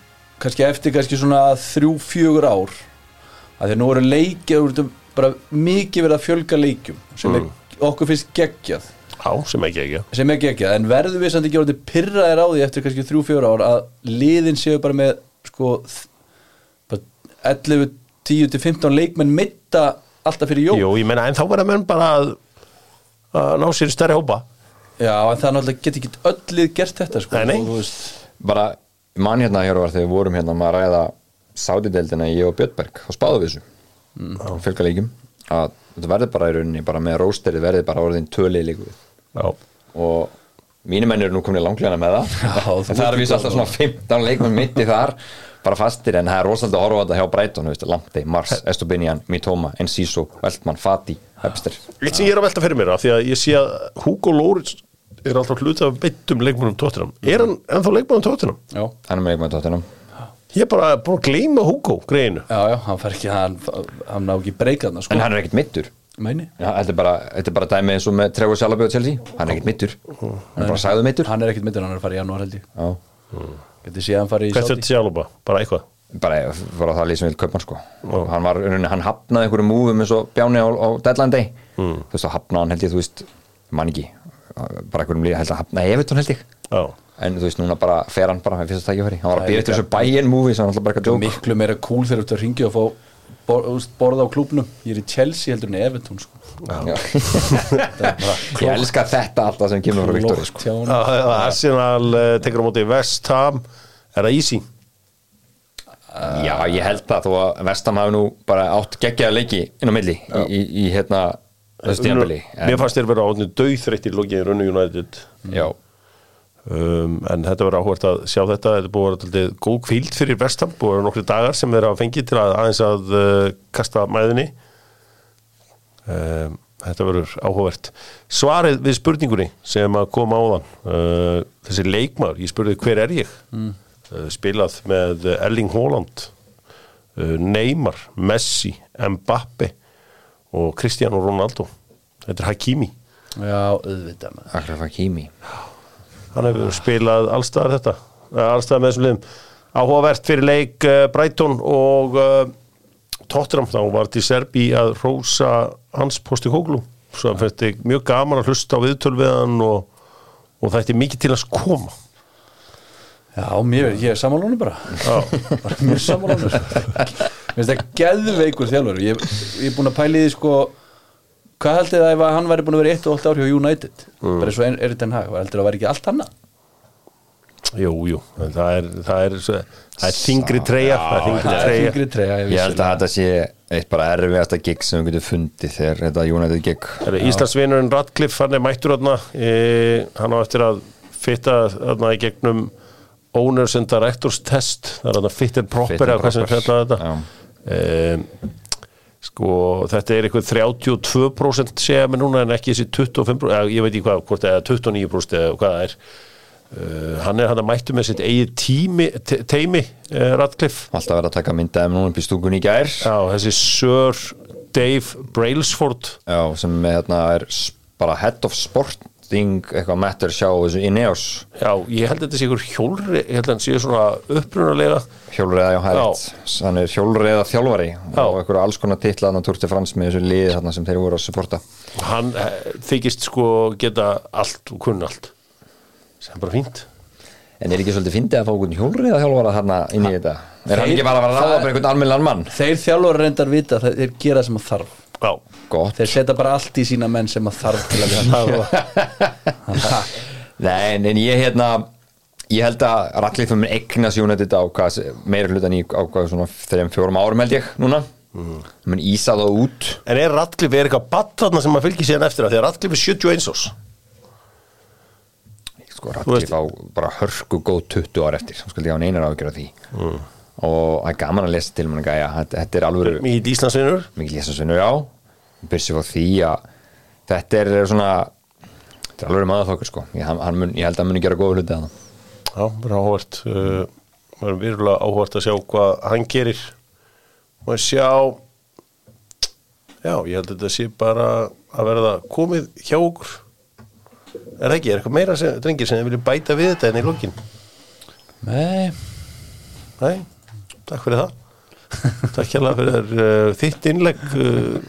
kannski eftir kannski svona þrjú, fjögur ár að því nú eru veist, bara mikið verið að fjölga leikjum sem er, okkur finnst geggjað. Já, sem ekki ekki sem er geggjað, en verðum við samt ekki orðið pyrraðir á því eftir kannski þrjú, fjögur ár að liðin séu bara með sko þ- bara 11, 10 til 15 leikmenn mitta alltaf fyrir jól. Jú, ég meina, en þá verða menn bara að, að ná sér stærri hópa. Já, en það náttúrulega get ekki öll lið gert þetta sko. Nei, nei. og þú veist, bara mann hérna hér var þegar við vorum hérna maður að ræða sátideldina ég og Björnberg og spáðu við þessu mm. fylgja leikjum að þetta verður bara í rauninni bara með rósteri verður bara orðin tölið líku Já, og mínu menn eru nú komin langlena með það. Já, en það er ert víst alltaf svona 15 leikmenn mitti þar bara fastir en það er rosalega að horfa þetta hjá Brighton, þú veist, Lamptey, Mars, Estobinian Mitoma, Enciso, Veltmann, Fati Webster, eitt sem ég er að velta fyrir mér af því að ég sé að Hugo Loris er alltaf hluta af beittum leikmannum tóttinam Er hann ennþá leikmannum tóttinam? já, hann er með leikmenn tóttinam Ég er bara búin að gleyma Hugo greinu já, já, hann fær ekki hann, hann ná ekki breykaðna sko. En hann er ekkert mittur Meini? Já, þetta er bara, þetta er bara dæmi eins og með Trevor Salabé og Chelsea, hann er ekkert mittur hann er bara sagðu mittur Hann er ekkert mittur, hann er að fara í janúar held ég. Já. Getur séð hann fara í Hvert er þetta sjálfa? Bara eitthvað? Bara var það lýsum við kaupan sko hann var, í rauninni, hann hafnaði einhverju múfum eins og Bjáni á, á deadline day. Mm. þú veist, þá hafnaði hann held ég, þú veist mann ekki, bara einhverjum líka held að hafnaði Evertón held ég, Já, en þú veist, núna bara fer hann bara með fyrsta tækifæri, hann var að býja eftir þessu bæinn múfi, sem hann alltaf bara ekki að djók Miklu meira cool þegar þú ert að ringja og fá borða á klúbnum Ég er í Chelsea heldur en Evertón sko *laughs* ég elska þetta alltaf sem kemur frá Viktori sko. Já, já, Arsenal uh, tekur á móti West Ham. Er það easy? já, ég held það þó að Vestam hafi nú bara átt geggjaða leiki inn á milli í, í, í hérna þessu tíðanbili Mér fannst þér vera átni döðþreytt í lokiðin Runnu United. Já, um, En þetta verður áhvert að sjá þetta. Þetta búið að vera góð kvíld fyrir West Ham. Búið að vera nokkri dagar sem þeir hafa fengið til að aðeins að uh, kasta mæðinni um, Þetta verður áhugavert. Svarið við spurningunni sem að koma áðan uh, Þessi leikmaður, ég spurði hver er ég? Mm. uh, Spilað með Erling Haaland uh, Neymar, Messi Mbappe og Cristiano Ronaldo. Þetta er Hakimi. Já, auðvitað með Akraf Hakimi. Hann hefur spilað allstaðar þetta allstaðar með þessum liðum. Áhugavert fyrir leik Brighton og Tottenham þá var til Serbi að rósa hans posti kóklu svo það finnst ég mjög gaman að hlusta á viðtöl við hann og, og það ætti mikið til að koma. Já, mér, ég er sammálunum bara. *laughs* Bara mjög sammálunum Mér finnst það geðveikur þjálfur ég, ég er búin að pæli því sko hvað heldur það ef að hann væri búin að vera eitt og allt ár hjá United? Bara eins og er þetta en hag, heldur það væri ekki allt annað? Jú, jú, það er það er, það er þingri treyja það er þingri Það er treyja. Ég held að þetta sé eitt bara erfiðasta gig sem við getum fundið þegar þetta United gig. Íslandsvinurinn Radcliffe, hann er mættur e, hann á eftir að fitta þarna í gegnum owners and directors test það er þarna fit and proper eða hvað sem proper. fjallar þetta. e, sko þetta er eitthvað 32% segja mig núna en ekki þessi 25% eða, ég veit ekki hvað, hvort eða 29% eða hvað það er Uh, hann er hann að mættu með sitt eigið tími, te teimi uh, Radcliffe. Alltaf verið að taka myndaðum núna upp í í gær. Já, þessi Sir Dave Brailsford. Já, sem hérna, er bara head of sporting eitthvað matter sjá þessu Ineos. Já, ég held að þetta sé ykkur hjólri ég held að hann sé svona upprunalega. Hjólreiða, já, hægt. Hann er hjólreiða þjálfari og eitthvað alls konar titla hann de France með þessu þarna sem þeir voru að supporta. Hann eh, þykist sko geta allt og kunna allt sem er bara fínt. En er ekki svolítið fyndið að fá einhvern hjólreiða þjálfara þarna inn í þetta? Er hann Þeir- ekki bara að að ráða bara einhvern almennilegan mann? Þeir þjálfur reyndar vita að þeir gera sem að þarf. Já, Gott. Þeir setja bara allt í sína menn sem að þarf til að þarfa *laughs* Nei, en ég hérna ég held að Radcliffe mun eignast United á hvað, meira hlutan í á hvað svona þreim fjórum árum held ég núna. Mm. mun ísa það út. En er Radcliffe er eitthvað batt þarna sem maður fylgir síðan eftir? Það því að Radcliffe er 71 ás sko Radcliffe á bara hörku góð 20 ár eftir skulle ég á neinar ágjör af því. Mm. og það er gaman að lesa til mann gæja, þetta, er alveg Mikið Íslandsvinnur mikið lesa já. Byrsi á því að þetta er svona þetta er alveg maður þokkur sko. Ég, hann, hann mun, ég held að hann muni gera góða hluti að það. Já, bara áhvert uh, Það er virðulega áhvert að sjá hvað hann gerir. Að sjá Já, ég held að þetta sé bara að verða komið hjá okkur Er það ekki, er eitthvað meira sem, drengir sem viljum bæta við þetta en í lokin? Nei, Nei, takk fyrir það. Takk hérlega fyrir uh, þitt innlegg uh,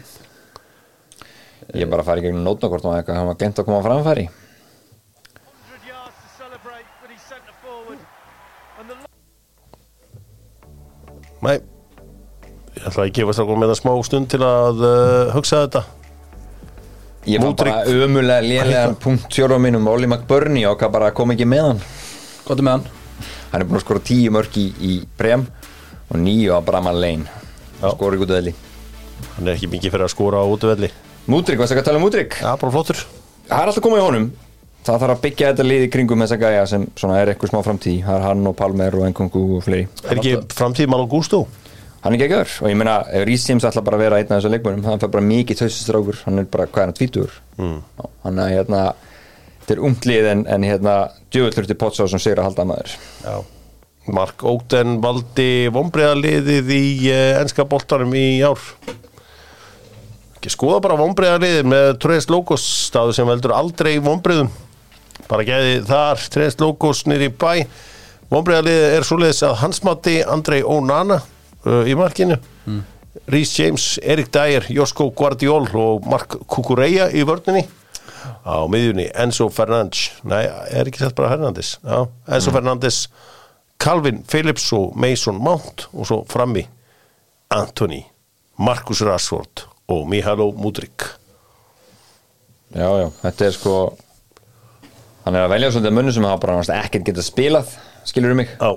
ég er bara að fara í gegnum nótnakort og eitthvað hann var glemt að koma á framfæri. 100 yards to celebrate, but he's centre forward. And the Nei. Ég ætla að gefa strákum með það smá stund til að uh, hugsa þetta Ég var bara ömulega lélegan punkt fjórum mínum Oli McBurney og hvað bara kom ekki með hann. Gott með hann. Hann er búin að skora tíu mörk í, í Brem og nýju á Braman Lane. Já. skora í gútuðli Hann er ekki mikið fyrir að skora á útvelli. Múdrik, varst ekki að tala um Múdrik? Já, bara flottur. Það er alltaf komið í honum. Það þarf að byggja þetta lið í kringum þessa gæja sem svona er eitthvað smá framtíð. Það er hann og Palmer og Enkungu og fleiri. Er ekki framtíð Malo Gusto? Hann er geggjör og ég meina Rhys Sims ætla bara að vera einn af þessu leikmönum hann fær bara mikið tausistrákur hann er bara hvað er hann tvítur mm. hann er hérna þetta er umtlið en, en hérna djöfull þurfti Pottsá sem segir að halda maður Já. Mark Óten valdi vombriðarliðið í uh, enska boltanum í ár. Ekki skoða bara vombriðarliðið með Tres Logos staðu sem veldur aldrei vombriðum bara geði þar Tres Logos nýri bæ. Vombriðarliðið er svoleiðis að hansmati Andrei Onana. uh, í markinu. Mm. Rhys James, Erik Dyer, Josko Guardiol og Mark Kukureya í vörninni. Á miðjunni Enzo Fernandes. Nei, er ekki sett bara Hernandez? Já, Enzo Fernandes Calvin Phillips og Mason Mount og svo frammi Anthony Marcus Rashford og Mihalo Mudrik já já, þetta er sko hann er að velja svolítið mönnum sem hafa bara ekkert getað spilað skilur um mig, Já,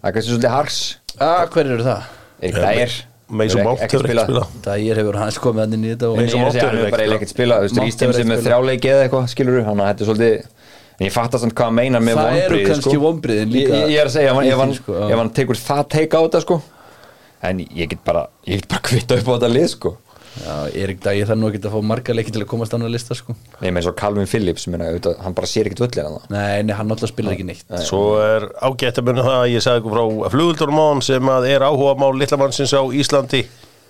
það er kannski svolítið hars ah, Hver eru það? Erik Dyer. Mason Mount hefur ekki spilað Dægir hefur hans komið hann inn í þetta Mason ég Mount hefur bara ekkert hefur er með þrjáleiki eða eitthvað, skilur hann að þetta er svolítið ég fattast hann hvað hann meinar með Það eru kannski vonbrigðin líka Ég, ég er að segja, ef hann, sko, tekur það teika á þetta sko. En ég get bara, ég get bara kvitta upp á þetta lið sko Erik Dægir þarf nú ekki að fá marga leiki til að komast á hann að lista sko. Nei, með svo Calvin Phillips, minna, auðvitað, hann bara sér ekkert völlir hann Nei, nei, hann alltaf spilar ekki neitt. Svo er ágætt að munna það að ég sagði ykkur frá fluguldurum sem að er áhuga mál lillamannsins á Íslandi.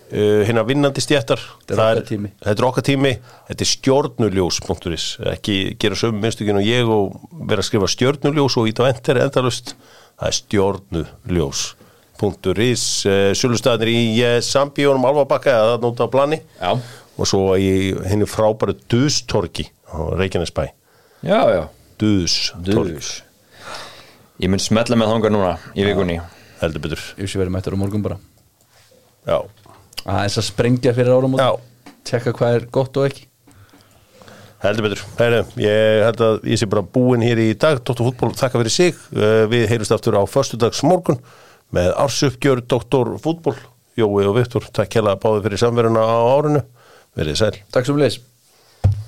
Uh, hinn að vinnandi stjættar Þetta er okkar tími. Þetta er okkar tími, þetta er stjórnuljós.is ekki gera sömu minnstökin og ég og vera að skrifa stjórnuljós og ít á enter endalust það er stjórnuljós.is uh, Sölustæðinir í uh, Sambíónum Alvabakka eða það nóta á plani. Já, og svo í henni frábæru Dustorki á Reykjanesbæ. Já, já. Dustorki Dus Ég mun smetla með þangað núna í vikunni. heldur betur. Ég sé verið mættur á morgun bara. Já, að þess að sprengja fyrir árum Já. tjekka hvað er gott og ekki. Heldur betur, Heru, ég held að ég sé bara búinn hér í dag. Dr. Fútból, þakka fyrir sig. Uh, Við heyrjumst aftur á föstudags morgun með ársuppgjör Dr. Fútból Jói og Viktor, takk hella báði fyrir samveruna á árinu Verið sæl Takk sem leys